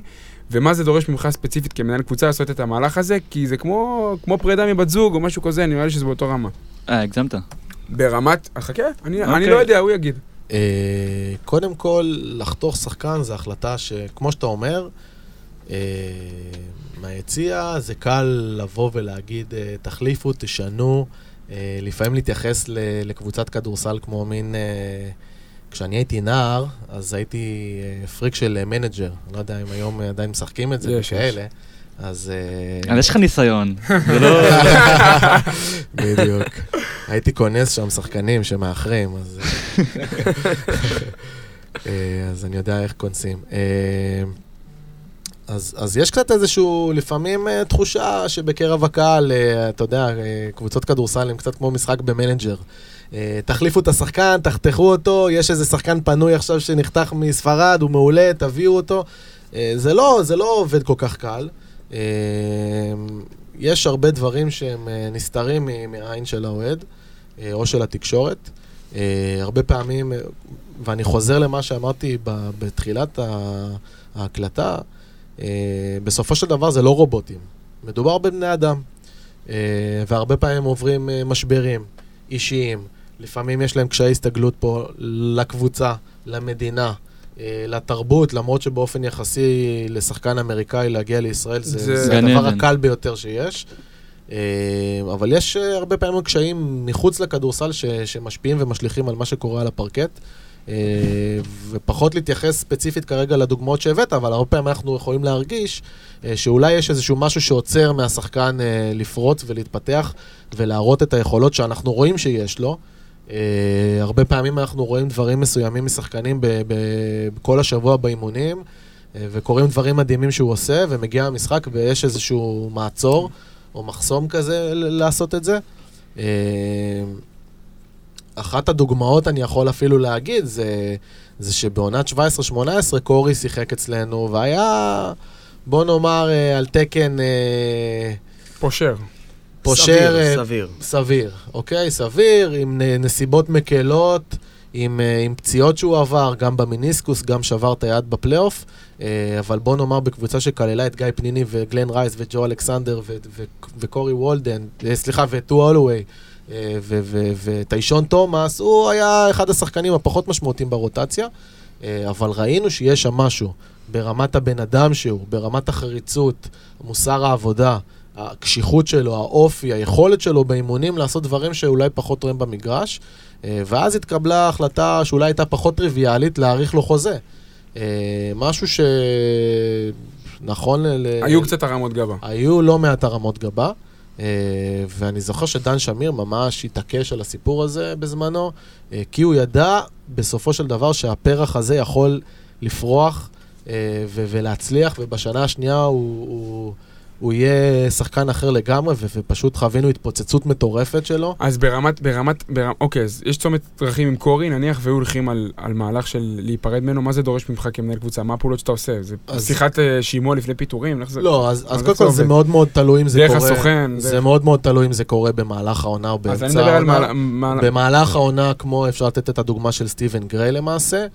ומה זה דורש ממך ספציפית כמנהל קבוצה לעשות את המהלך הזה, כי זה כמו, כמו פרידה מבת זוג או משהו כזה, נראה לי שזה באותו רמה. אה, הגזמת. ברמת, חכה, אני, אני אוקיי. לא יודע, הוא יגיד. אה, קודם כל, לחתוך שחקן זה החלטה שכמו שאתה אומר, אה, מהיציע זה קל לבוא ולהגיד, אה, תחליפו, תשנו, אה, לפעמים להתייחס ל- לקבוצת כדורסל כמו מין... כשאני הייתי נער, אז הייתי אה, פריק של אה, מנג'ר. אני לא יודע אם היום אה, עדיין משחקים את זה יש, וכאלה. אז... אבל יש לך ניסיון. <laughs> זה לא... בדיוק. הייתי כונס שם שחקנים שמאחרים, אז... <laughs> אז אני יודע איך כונסים. אז, אז יש קצת איזשהו, לפעמים תחושה שבקרב הקהל, אתה יודע, קבוצות כדורסל הם קצת כמו משחק במנג'ר. אה, תחליפו את השחקן, תחתכו אותו, יש איזה שחקן פנוי עכשיו שנחתך מספרד, הוא מעולה, תביאו אותו. אה, זה לא, זה לא עובד כל כך קל. אה, יש הרבה דברים שהם נסתרים מהעין של האוהד, או של התקשורת. הרבה פעמים, ואני חוזר למה שאמרתי בתחילת ההקלטה, בסופו של דבר זה לא רובוטים, מדובר בבני אדם. והרבה פעמים עוברים משברים אישיים, לפעמים יש להם קשיי הסתגלות פה לקבוצה, למדינה. אה, לתרבות, למרות שבאופן יחסי לשחקן אמריקאי להגיע לישראל זה, זה- זה, הדבר. הקל ביותר שיש. אה, אבל יש אה, הרבה פעמים קשיים מחוץ לכדורסל ש, שמשפיעים ומשליכים על מה שקורה על הפרקט. ופחות להתייחס ספציפית כרגע לדוגמאות שהבאת, אבל הרבה פעמים אנחנו יכולים להרגיש שאולי יש איזשהו משהו שעוצר מהשחקן לפרוץ ולהתפתח ולהראות את היכולות שאנחנו רואים שיש לו. Uh, הרבה פעמים אנחנו רואים דברים מסוימים משחקנים ב- ב- כל השבוע באימונים, uh, וקורים דברים מדהימים שהוא עושה, ומגיע המשחק ויש איזשהו מעצור או מחסום כזה לעשות את זה. Uh, אחת הדוגמאות אני יכול אפילו להגיד זה, זה שבעונת 17-18 קורי שיחק אצלנו, והיה, בוא נאמר, על תקן פושר. פושר... אה, סביר, סביר. סביר, אוקיי? סביר, עם נסיבות מקלות, עם, אה, עם פציעות שהוא עבר, גם במיניסקוס, גם שבר את היד בפלייאוף, אה, אבל בוא נאמר בקבוצה שכללה את גיא פניני וגלן רייס וג'ו אלכסנדר ו- ו- וקורי וולדן, סליחה, וטו הולווי. ו- ו- וטיישון תומאס, הוא היה אחד השחקנים הפחות משמעותיים ברוטציה, אבל ראינו שיש שם משהו ברמת הבן אדם שהוא, ברמת החריצות, מוסר העבודה, הקשיחות שלו, האופי, היכולת שלו באימונים לעשות דברים שאולי פחות רואים במגרש. אה, ואז התקבלה החלטה שאולי הייתה פחות טריוויאלית להאריך לו חוזה. אה, משהו שנכון ל... ל- היו קצת הרמות גבה. היו לא מעט הרמות גבה, אה, ואני זוכר שדן שמיר ממש התעקש על הסיפור הזה בזמנו, כי הוא ידע בסופו של דבר שהפרח הזה יכול לפרוח ולהצליח, ובשנה השנייה הוא, הוא, הוא יהיה שחקן אחר לגמרי, ו- ופשוט חווינו התפוצצות מטורפת שלו. אז ברמת, ברמת, ברמת, אוקיי, אז יש צומת דרכים עם קורי, נניח, והיו הולכים על, על מהלך של להיפרד ממנו, מה זה דורש ממך כמנהל קבוצה? מה הפעולות שאתה עושה? זה אז- שיחת אה, שימוע לפני פיטורים? איך זה? לא, אז, אז אז קודם כל זה? מאוד מאוד תלוי אם זה דרך קורה... הסוכן, זה דרך- מאוד מאוד תלוי אם זה קורה במהלך העונה או אז באמצע אני מדבר על העונה. מה... מה- במהלך העונה, כמו אפשר לתת את הדוגמה של סטיבן גריי למעשה,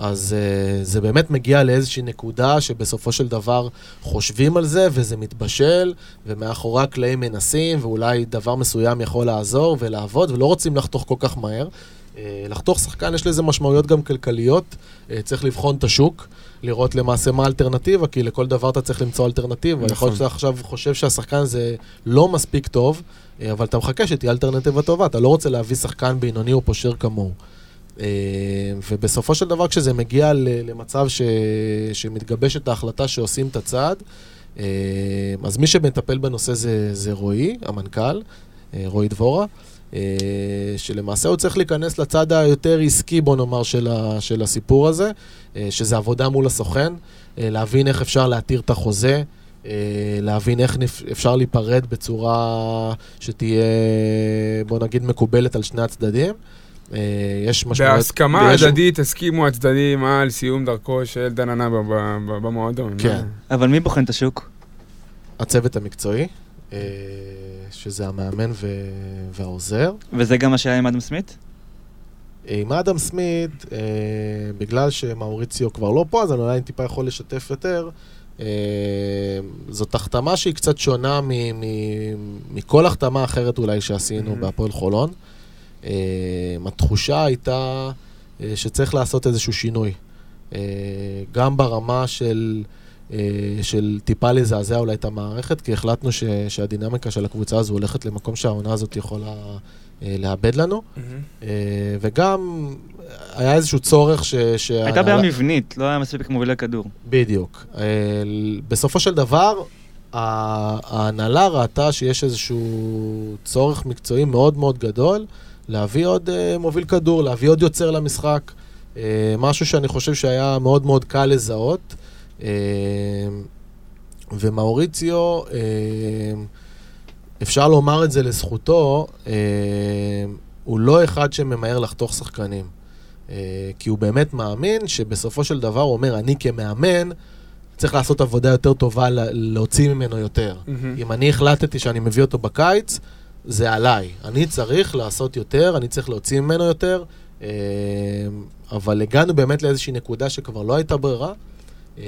אז uh, זה באמת מגיע לאיזושהי נקודה שבסופו של דבר חושבים על זה וזה מתבשל, ומאחורי הקלעים מנסים, ואולי דבר מסוים יכול לעזור ולעבוד, ולא רוצים לחתוך כל כך מהר. Uh, לחתוך שחקן יש לזה משמעויות גם כלכליות, uh, צריך לבחון את השוק, לראות למעשה מה האלטרנטיבה, כי לכל דבר אתה צריך למצוא אלטרנטיבה. נכון. יכול להיות שאתה עכשיו חושב שהשחקן הזה לא מספיק טוב, אבל אתה מחכה שתהיה אלטרנטיבה טובה, אתה לא רוצה להביא שחקן בינוני או פושר כמוהו. אה, ובסופו של דבר, כשזה מגיע למצב ש... שמתגבשת ההחלטה שעושים את הצעד, אה, אז מי שמטפל בנושא זה, זה רועי, המנכ"ל, אה, רועי דבורה, שלמעשה הוא צריך להיכנס לצד היותר עסקי, בוא נאמר, של, ה... של הסיפור הזה, שזה עבודה מול הסוכן, להבין איך אפשר להתיר את החוזה. להבין איך אפשר להיפרד בצורה שתהיה, בוא נגיד, מקובלת על שני הצדדים. אה, יש משמעות... בהסכמה ויש- הדדית הסכימו הצדדים על סיום דרכו של ב- במועדון. כן. אבל מי בוחן את השוק? הצוות המקצועי, אה, שזה המאמן ו... והעוזר. וזה גם מה שהיה עם אדם סמית? עם אדם סמית, אה, בגלל שמאוריציו כבר לא פה, אז אני אולי טיפה יכול לשתף יותר. אה, זאת החתמה שהיא קצת שונה מ- מ- מכל החתמה אחרת אולי שעשינו Mhm. בהפועל חולון. אה, התחושה הייתה אה, שצריך לעשות איזשהו שינוי. אה, גם ברמה של של טיפה לזעזע אולי את המערכת, כי החלטנו ש, שהדינמיקה של הקבוצה הזו הולכת למקום שהעונה הזאת יכולה לאבד לנו. אה, וגם היה איזשהו צורך ש... הייתה בעיה מבנית, לא היה מספיק מובילי כדור. בדיוק. בסופו של דבר, ההנהלה ראתה שיש איזשהו צורך מקצועי מאוד מאוד גדול להביא עוד אה, מוביל כדור, להביא עוד יוצר למשחק. אה, משהו שאני חושב שהיה מאוד מאוד קל לזהות. אה, ומאוריציו, אה, אפשר לומר את זה לזכותו, אה, הוא לא אחד שממהר לחתוך שחקנים. אה, כי הוא באמת מאמין שבסופו של דבר הוא אומר, אני כמאמן צריך לעשות עבודה יותר טובה להוציא ממנו יותר. מהמם. אם אני החלטתי שאני מביא אותו בקיץ, זה עליי. אני צריך לעשות יותר, אני צריך להוציא ממנו יותר, אה, אבל הגענו באמת לאיזושהי נקודה שכבר לא הייתה ברירה. אה,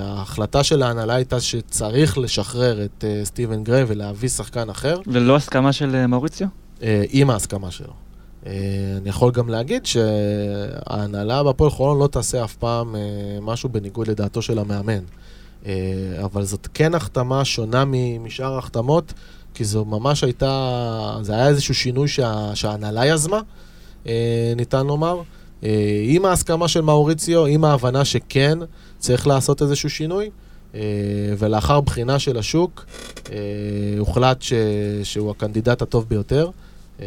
ההחלטה של ההנהלה הייתה שצריך לשחרר את אה, סטיבן גריי ולהביא שחקן אחר, ולא הסכמה של מאוריציו? עם ההסכמה שלו. אני יכול גם להגיד שההנהלה בהפועל חולון לא תעשה אף פעם משהו בניגוד לדעתו של המאמן. אבל זאת כן החתמה שונה משאר ההחתמות, כי זו ממש הייתה, זה היה איזשהו שינוי שה, שההנהלה יזמה, אה, ניתן לומר. אה, עם ההסכמה של מאוריציו, עם ההבנה שכן צריך לעשות איזשהו שינוי, אה, ולאחר בחינה של השוק, אה, הוחלט ש, שהוא הקנדידט הטוב ביותר, אה,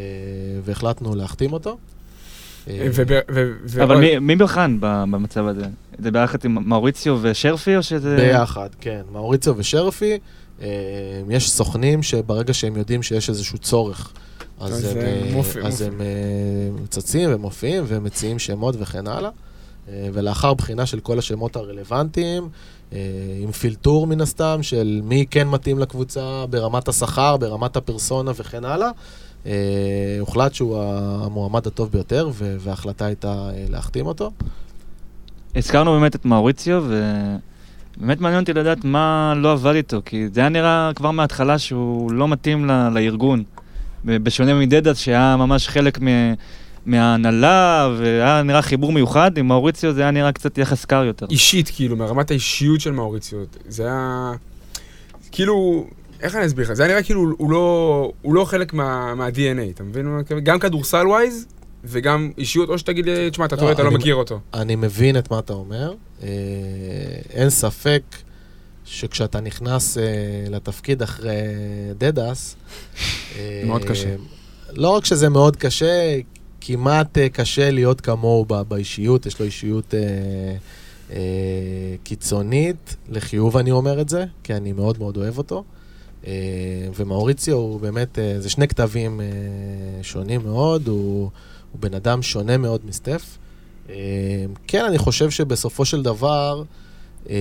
והחלטנו להחתים אותו. אה, אבל מי- מי בחן במצב הזה? זה ביחד עם מאוריציו ושרפי, או שזה... ביחד, כן. מאוריציו ושרפי, יש סוכנים שברגע שהם יודעים שיש איזשהו צורך, אז אז הם, אה, מופיע- אז מופיע. הם אה, צצים ומופיעים ומציעים שמות וכן הלאה. אה, ולאחר בחינה של כל השמות הרלוונטיים, אה, עם פילטור מן הסתם של מי כן מתאים לקבוצה ברמת השכר, ברמת הפרסונה וכן הלאה, אה, הוחלט שהוא המועמד הטוב ביותר, ו- וההחלטה הייתה אה, להחתים אותו. הזכרנו באמת את מאוריציו, ובאמת מעניין אותי לדעת מה לא עבד איתו, כי זה היה נראה כבר מההתחלה שהוא לא מתאים ל- לארגון. בשונה מדדס, שהיה ממש חלק מ- מההנהלה, והיה נראה חיבור מיוחד, עם מאוריציו זה היה נראה קצת יחס קר יותר. אישית, כאילו, מרמת האישיות של מאוריציו. זה היה... כאילו, איך אני אסביר לך? זה היה נראה כאילו הוא לא, הוא לא חלק מה, מה-DNA, אתה מבין? גם כדורסל ווייז, וגם אישיות, או שתגיד לי, תשמע, אתה טועה, אתה לא מכיר אותו. אני מבין את מה אתה אומר. אה, אין ספק שכשאתה נכנס אה, לתפקיד אחרי דדס... אה, מאוד קשה. לא רק שזה מאוד קשה, כמעט קשה להיות כמוהו באישיות, יש לו אישיות קיצונית, לחיוב אני אומר את זה, כי אני מאוד מאוד אוהב אותו. ומאוריציו הוא באמת, זה שני כתבים שונים מאוד, הוא, הוא בן אדם שונה מאוד מסטף. אה, כן, אני חושב שבסופו של דבר, אה,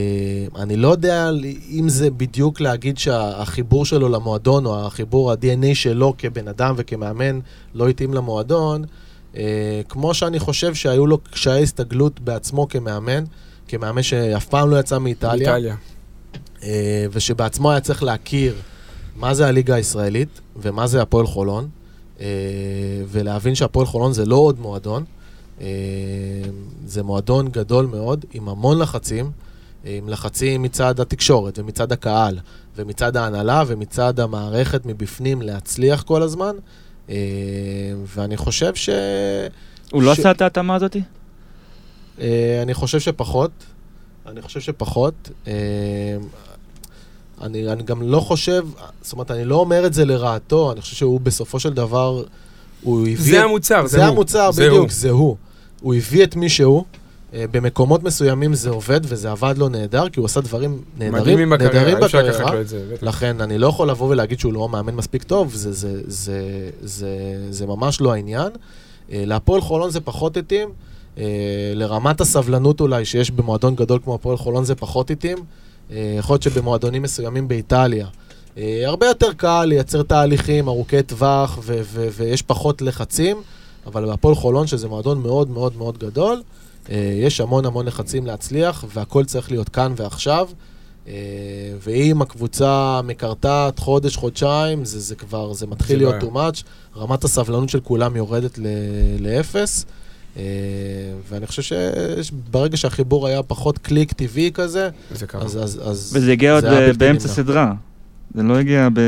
אני לא יודע אם זה בדיוק להגיד שהחיבור שלו למועדון, או החיבור, ה-DNA שלו כבן אדם וכמאמן, לא התאים למועדון, אה, כמו שאני חושב שהיו לו קשיי הסתגלות בעצמו כמאמן, כמאמן שאף פעם לא יצא מאיטליה. איטליה. ושבעצמו היה צריך להכיר מה זה הליגה הישראלית ומה זה הפועל חולון, ולהבין שהפועל חולון זה לא עוד מועדון, אה, זה מועדון גדול מאוד, עם המון לחצים, אה, עם לחצים מצד התקשורת ומצד הקהל ומצד ההנהלה ומצד המערכת מבפנים להצליח כל הזמן, אה, ואני חושב ש... הוא לא ש- עשה את ההתאמה הזאתי? אה, אני חושב שפחות. אני חושב שפחות. אני, אני גם לא חושב, זאת אומרת, אני לא אומר את זה לרעתו, אני חושב שהוא בסופו של דבר, הוא הביא... זה את- המוצר, זה זה הוא. המוצר, זה בדיוק, הוא. זה הוא. הוא הביא את מי שהוא. אה, במקומות מסוימים זה עובד, וזה עבד לו נהדר, כי הוא עשה דברים נהדרים, נהדרים בקריירה. זה. לכן אני לא יכול לבוא ולהגיד שהוא לא מאמן מספיק טוב, זה, זה, זה, זה, זה ממש לא העניין. אה, להפועל חולון זה פחות התאים, אה, לרמת הסבלנות אולי שיש במועדון גדול כמו הפועל חולון זה פחות התאים. אה, יכול להיות שבמועדונים מסוימים באיטליה. אה, הרבה יותר קל לייצר תהליכים ארוכי טווח ו- ו- ויש פחות לחצים, אבל בהפועל חולון, שזה מועדון מאוד מאוד מאוד גדול, אה, יש המון המון לחצים להצליח, והכל צריך להיות כאן ועכשיו. ואם הקבוצה מקרטעת חודש, חודשיים, זה, זה כבר, זה מתחיל להיות too much. רמת הסבלנות של כולם יורדת ל- לאפס. אה, ואני חושב שברגע שהחיבור היה פחות קליק טבעי כזה, זה קרה. אז... אז, אז וזה הגיע עוד באמצע נמנע. סדרה. זה לא הגיע ב...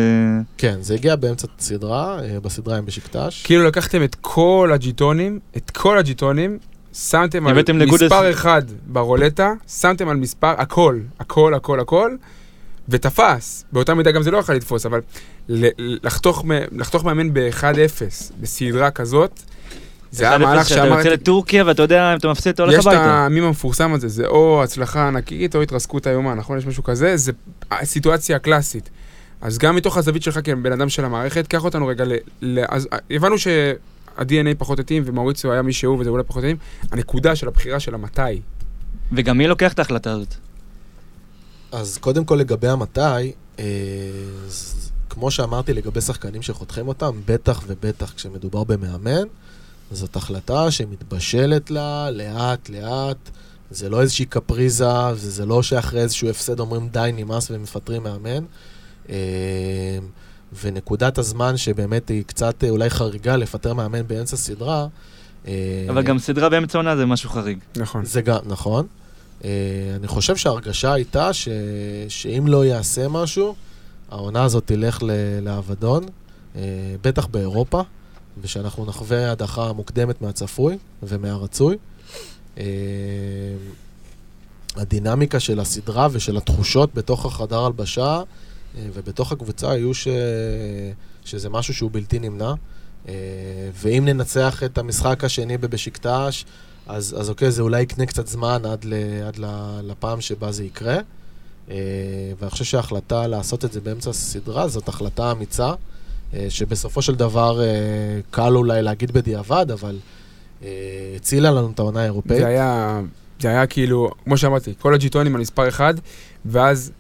כן, זה הגיע באמצע סדרה, אה, בסדרה עם בשקטש. כאילו לקחתם את כל הג'יטונים, את כל הג'יטונים, שמתם על מספר אחד ברולטה, שמתם על מספר, הכל, הכל, הכל, הכל, ותפס. באותה מידה גם זה לא יכול לתפוס, אבל לחתוך, לחתוך מאמן ב-1-0, בסדרה כזאת, זה היה מהלך שאתה יוצא שאמרתי, לטורקיה ואתה יודע, אם אתה מפסיד, אתה הולך יש את הביתה. המים המפורסם הזה, זה או הצלחה ענקית או התרסקות איומה, נכון? יש משהו כזה, זה הסיטואציה הקלאסית. אז גם מתוך הזווית שלך כבן אדם של המערכת, קח אותנו רגע ל... ל אז אה, הבנו שה-DNA פחות התאים ומאוריציו היה מי שהוא וזה אולי פחות התאים, הנקודה של הבחירה של המתי. וגם מי לוקח את ההחלטה הזאת? אז קודם כל לגבי המתי, אה, אז כמו שאמרתי לגבי שחקנים שחותכים אותם, בטח ובטח כשמדובר במאמן, זאת החלטה שמתבשלת לה לאט לאט, זה לא איזושהי קפריזה, זה, זה לא שאחרי איזשהו הפסד אומרים די נמאס ומפטרים מאמן. אה, ונקודת הזמן שבאמת היא קצת אה, אולי חריגה לפטר מאמן באמצע סדרה, אה, אבל גם סדרה באמצע עונה זה משהו חריג. נכון. זה גם, נכון. אני חושב שההרגשה הייתה ש, שאם לא יעשה משהו, העונה הזאת תלך ל, לאבדון, בטח באירופה, ושאנחנו נחווה הדחה מוקדמת מהצפוי ומהרצוי. Uh, הדינמיקה של הסדרה ושל התחושות בתוך החדר הלבשה uh, ובתוך הקבוצה היו ש, שזה משהו שהוא בלתי נמנע. Uh, ואם ננצח את המשחק השני בבשיקטש, אז, אז אוקיי, זה אולי יקנה קצת זמן עד, ל, עד לפעם שבה זה יקרה. אה, ואני חושב שההחלטה לעשות את זה באמצע הסדרה זאת החלטה אמיצה, אה, שבסופו של דבר אה, קל אולי להגיד בדיעבד, אבל אה, הצילה לנו את העונה האירופאית. זה היה, זה היה כאילו, כמו שאמרתי, כל הג'יטונים על מספר אחד, ואז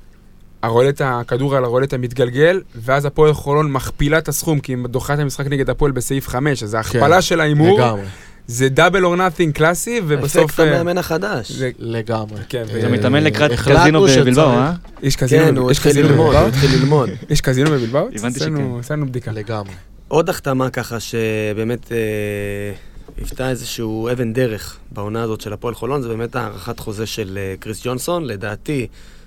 הרולטה, הכדור על הרולטה מתגלגל, ואז הפועל חולון מכפילה את הסכום, כי היא דוחה את המשחק נגד הפועל בסעיף 5, אז ההכפלה של ההימור, לגמרי, זה דאבל אור נאטינג קלאסי, ובסוף... אפקט אה, המאמן החדש. זה- לגמרי. כן, אתה מתאמן לקראת קזינו בבלבאו, אה? יש קזינו, כן, הוא יש התחיל קזינו ללמוד, הוא בבלבאו? התחיל ללמוד. <laughs> יש קזינו בבלבאו? הבנתי שכן. עשינו בדיקה. לגמרי. עוד החתמה ככה שבאמת אה, היוותה איזשהו אבן דרך בעונה הזאת של הפועל חולון, זה באמת הארכת חוזה של אה, קריס ג'ונסון. לדעתי,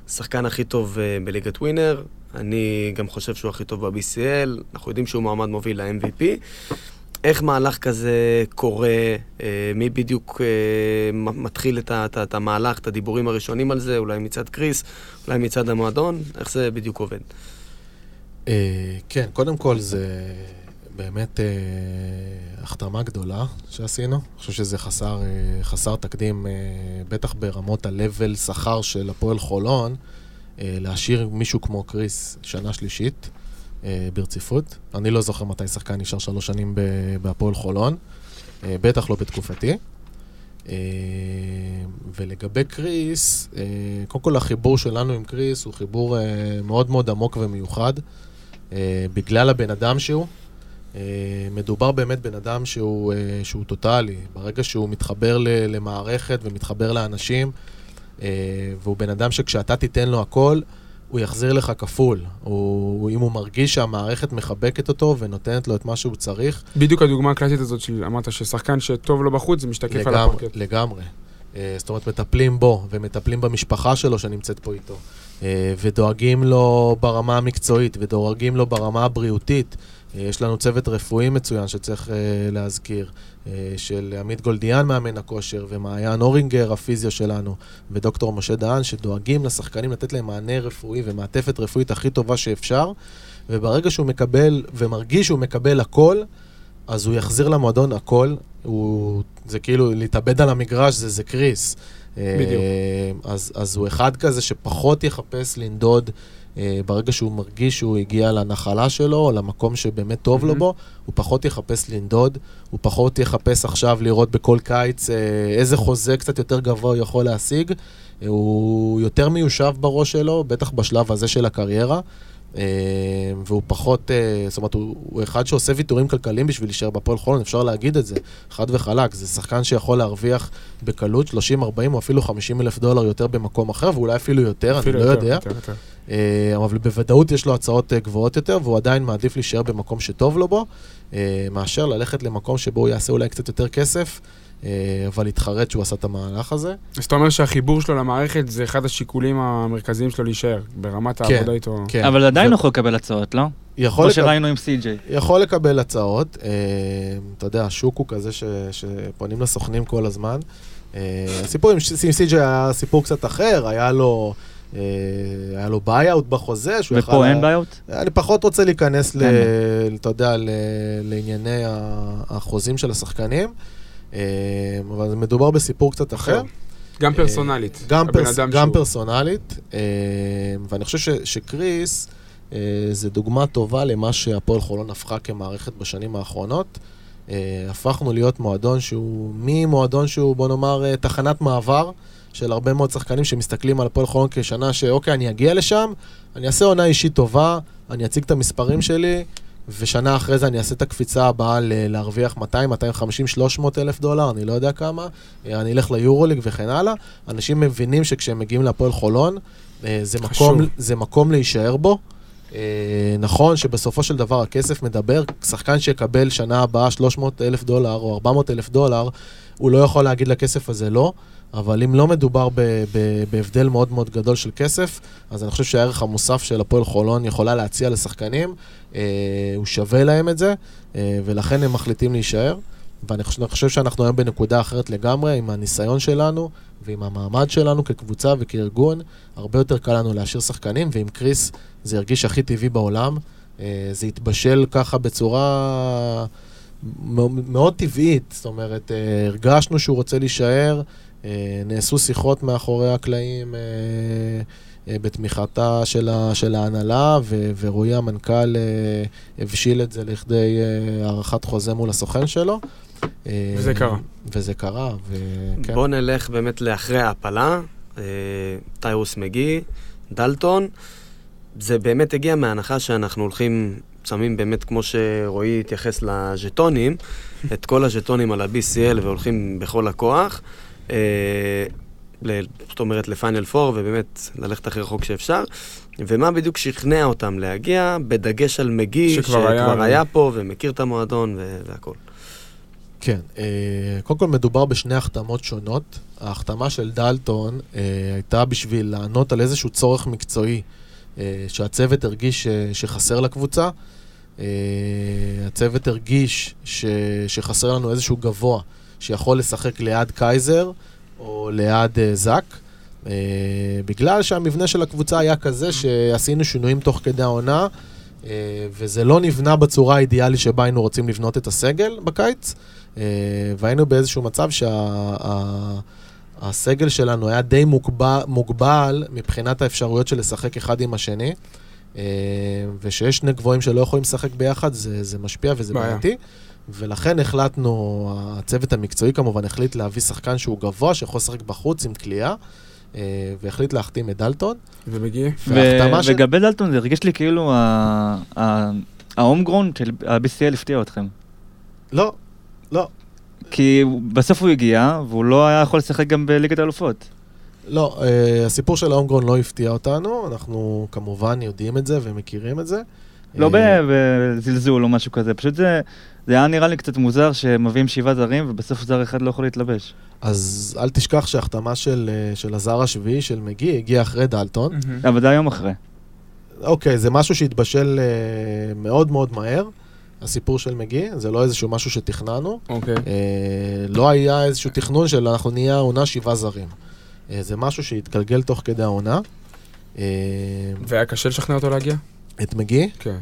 השחקן הכי טוב בליגת ווינר. אני גם חושב שהוא הכי טוב ב-BCL. אנחנו יודעים שהוא מועמד מוביל ל-MVP. איך מהלך כזה קורה? אה, מי בדיוק אה, מתחיל את, את, את המהלך, את הדיבורים הראשונים על זה? אולי מצד קריס, אולי מצד המועדון? איך זה בדיוק עובד? אה, כן, קודם כל זה באמת אה, החתמה גדולה שעשינו. אני חושב שזה חסר, אה, חסר תקדים, אה, בטח ברמות ה-level שכר של הפועל חולון, אה, להשאיר מישהו כמו קריס שנה שלישית ברציפות. אני לא זוכר מתי שחקן נשאר שלוש שנים בהפועל חולון, אה, בטח לא בתקופתי. אה, ולגבי קריס, אה, קודם כל החיבור שלנו עם קריס הוא חיבור אה, מאוד מאוד עמוק ומיוחד. אה, בגלל הבן אדם שהוא. אה, מדובר באמת בן אדם שהוא, אה, שהוא טוטאלי. ברגע שהוא מתחבר למערכת ומתחבר לאנשים, אה, והוא בן אדם שכשאתה תיתן לו הכל, הוא יחזיר לך כפול. הוא, אם הוא מרגיש שהמערכת מחבקת אותו ונותנת לו את מה שהוא צריך, בדיוק הדוגמה הקלאסית הזאת של, אמרת ששחקן שטוב לו בחוץ, זה משתקף על לגמרי, הפרקט. לגמרי. אה, זאת אומרת, מטפלים בו ומטפלים במשפחה שלו שנמצאת פה איתו, אה, ודואגים לו ברמה המקצועית ודואגים לו ברמה הבריאותית. יש לנו צוות רפואי מצוין שצריך אה, להזכיר, אה, של עמית גולדיאן מאמן הכושר, ומעיין אורינגר הפיזיו שלנו, ודוקטור משה דהן, שדואגים לשחקנים לתת להם מענה רפואי ומעטפת רפואית הכי טובה שאפשר, וברגע שהוא מקבל ומרגיש שהוא מקבל הכל, אז הוא יחזיר למועדון הכל. הוא, זה כאילו להתאבד על המגרש, זה, זה קריס. בדיוק. אה, אז, אז הוא אחד כזה שפחות יחפש לנדוד ברגע שהוא מרגיש שהוא הגיע לנחלה שלו, או למקום שבאמת טוב לו מהמם. בו, הוא פחות יחפש לנדוד, הוא פחות יחפש עכשיו לראות בכל קיץ אה, איזה חוזה קצת יותר גבוה הוא יכול להשיג. אה, הוא יותר מיושב בראש שלו, בטח בשלב הזה של הקריירה. אה, והוא פחות, אה, זאת אומרת, הוא, הוא אחד שעושה ויתורים כלכליים בשביל להישאר בפועל חולון, אפשר להגיד את זה, חד וחלק. זה שחקן שיכול להרוויח בקלות 30, 40 או אפילו 50 אלף דולר יותר במקום אחר, ואולי אפילו יותר, אפילו אני לא יותר, יודע. יותר, יותר. אה, אבל בוודאות יש לו הצעות אה, גבוהות יותר, והוא עדיין מעדיף להישאר במקום שטוב לו בו, מאשר ללכת למקום שבו הוא יעשה אולי קצת יותר כסף, אבל התחרט שהוא עשה את המהלך הזה. אז אתה אומר שהחיבור שלו למערכת זה אחד השיקולים המרכזיים שלו להישאר, ברמת כן, העבודה איתו. כן. אבל עדיין ו- הוא יכול לקבל הצעות, לא? יכול כמו שראינו עם C.J. יכול לקבל הצעות. אה, אתה יודע, השוק הוא כזה ש, שפונים לסוכנים כל הזמן. אה, הסיפור עם, עם C.J. היה סיפור קצת אחר, היה לו... אה, היה לו buyout בחוזה, שהוא ופה אין בעיות? אני פחות רוצה להיכנס. אתה יודע, לענייני החוזים של השחקנים, אה, אבל מדובר בסיפור קצת אחר. גם פרסונלית. גם, פרס, גם שהוא- פרסונלית, אה, ואני חושב ש, שקריס אה, זה דוגמה טובה למה שהפועל חולון הפכה כמערכת בשנים האחרונות. אה, הפכנו להיות מועדון שהוא, ממועדון שהוא, בוא נאמר, אה, תחנת מעבר של הרבה מאוד שחקנים שמסתכלים על הפועל חולון כשנה שאוקיי, אני אגיע לשם, אני אעשה עונה אישית טובה, אני אציג את המספרים שלי, ושנה אחרי זה אני אעשה את הקפיצה הבאה ל- להרוויח 200, 250, 300 אלף דולר, אני לא יודע כמה, אה, אני אלך ליורוליג וכן הלאה. אנשים מבינים שכשהם מגיעים להפועל חולון, אה, זה. מקום, זה מקום להישאר בו. אה, נכון שבסופו של דבר הכסף מדבר, שחקן שיקבל שנה הבאה 300 אלף דולר או 400 אלף דולר, הוא לא יכול להגיד לכסף הזה לא, אבל אם לא מדובר ב- ב- בהבדל מאוד מאוד גדול של כסף, אז אני חושב שהערך המוסף של הפועל חולון יכולה להציע לשחקנים, אה, הוא שווה להם את זה, אה, ולכן הם מחליטים להישאר. ואני חושב, חושב שאנחנו היום בנקודה אחרת לגמרי, עם הניסיון שלנו ועם המעמד שלנו כקבוצה וכארגון, הרבה יותר קל לנו להשאיר שחקנים, ועם קריס זה הרגיש הכי טבעי בעולם. אה, זה התבשל ככה בצורה מאוד טבעית, זאת אומרת, אה, הרגשנו שהוא רוצה להישאר, נעשו שיחות מאחורי הקלעים אה, אה, בתמיכתה של, ה, של ההנהלה, ו, ורועי המנכ"ל אה, הבשיל את זה לכדי אה, הארכת חוזה מול הסוכן שלו. אה, וזה קרה. וזה קרה, וכן. בואו נלך באמת לאחרי ההעפלה, אה, טיירוס מגי, דלטון. זה באמת הגיע מההנחה שאנחנו הולכים, שמים באמת, כמו שרועי התייחס לז'טונים, את כל הז'טונים על ה-BCL והולכים בכל הכוח. אה, ל- זאת אומרת, לפיינל 4, ובאמת ללכת הכי רחוק שאפשר. ומה בדיוק שכנע אותם להגיע, בדגש על מגי, שכבר היה- שכבר היה פה ומכיר את המועדון ו- והכל. כן, אה, קודם כל מדובר בשני החתמות שונות. ההחתמה של דלטון אה, הייתה בשביל לענות על איזשהו צורך מקצועי שהצוות הרגיש שחסר לקבוצה. הצוות הרגיש ש, שחסר לנו איזשהו גבוה שיכול לשחק ליד קייזר או ליד אה, זאק. אה, בגלל שהמבנה של הקבוצה היה כזה שעשינו שינויים תוך כדי העונה, אה, וזה לא נבנה בצורה האידיאלית שבה היינו רוצים לבנות את הסגל בקיץ. אה, והיינו באיזשהו מצב שהסגל שלנו היה די מוגבל, מוגבל מבחינת האפשרויות של לשחק אחד עם השני. ושיש שני גבוהים שלא יכולים לשחק ביחד, זה, זה משפיע וזה. בעייתי. ולכן החלטנו, הצוות המקצועי כמובן החליט להביא שחקן שהוא גבוה, שיכול לשחק בחוץ עם כליאה, אה, והחליט להחתים את דלטון. ומגיע. וההחתמה של- לגבי דלטון זה הרגיש לי כאילו ההום גרון של ה-BCL הפתיע אתכם. לא, לא, כי בסוף הוא הגיע, והוא לא היה יכול לשחק גם בליגת האלופות. לא, אה, הסיפור של ההומגרון לא הפתיע אותנו, אנחנו כמובן יודעים את זה ומכירים את זה. לא אה, בזלזול או משהו כזה, פשוט זה זה היה נראה לי קצת מוזר שמביאים שבעה זרים ובסוף זר אחד לא יכול להתלבש. אז אל תשכח שההחתמה של, אה, של הזר השביעי, של מגי, הגיעה אחרי דלטון. אבל זה היום אחרי. אוקיי, זה משהו שהתבשל אה, מאוד מאוד מהר, הסיפור של מגי, זה לא איזשהו משהו שתכננו. אוקיי. אה, לא היה איזשהו תכנון של אנחנו נהיה העונה שבעה זרים. אה, זה משהו שהתגלגל תוך כדי העונה. אה, והיה קשה לשכנע אותו להגיע? את מגי, כן.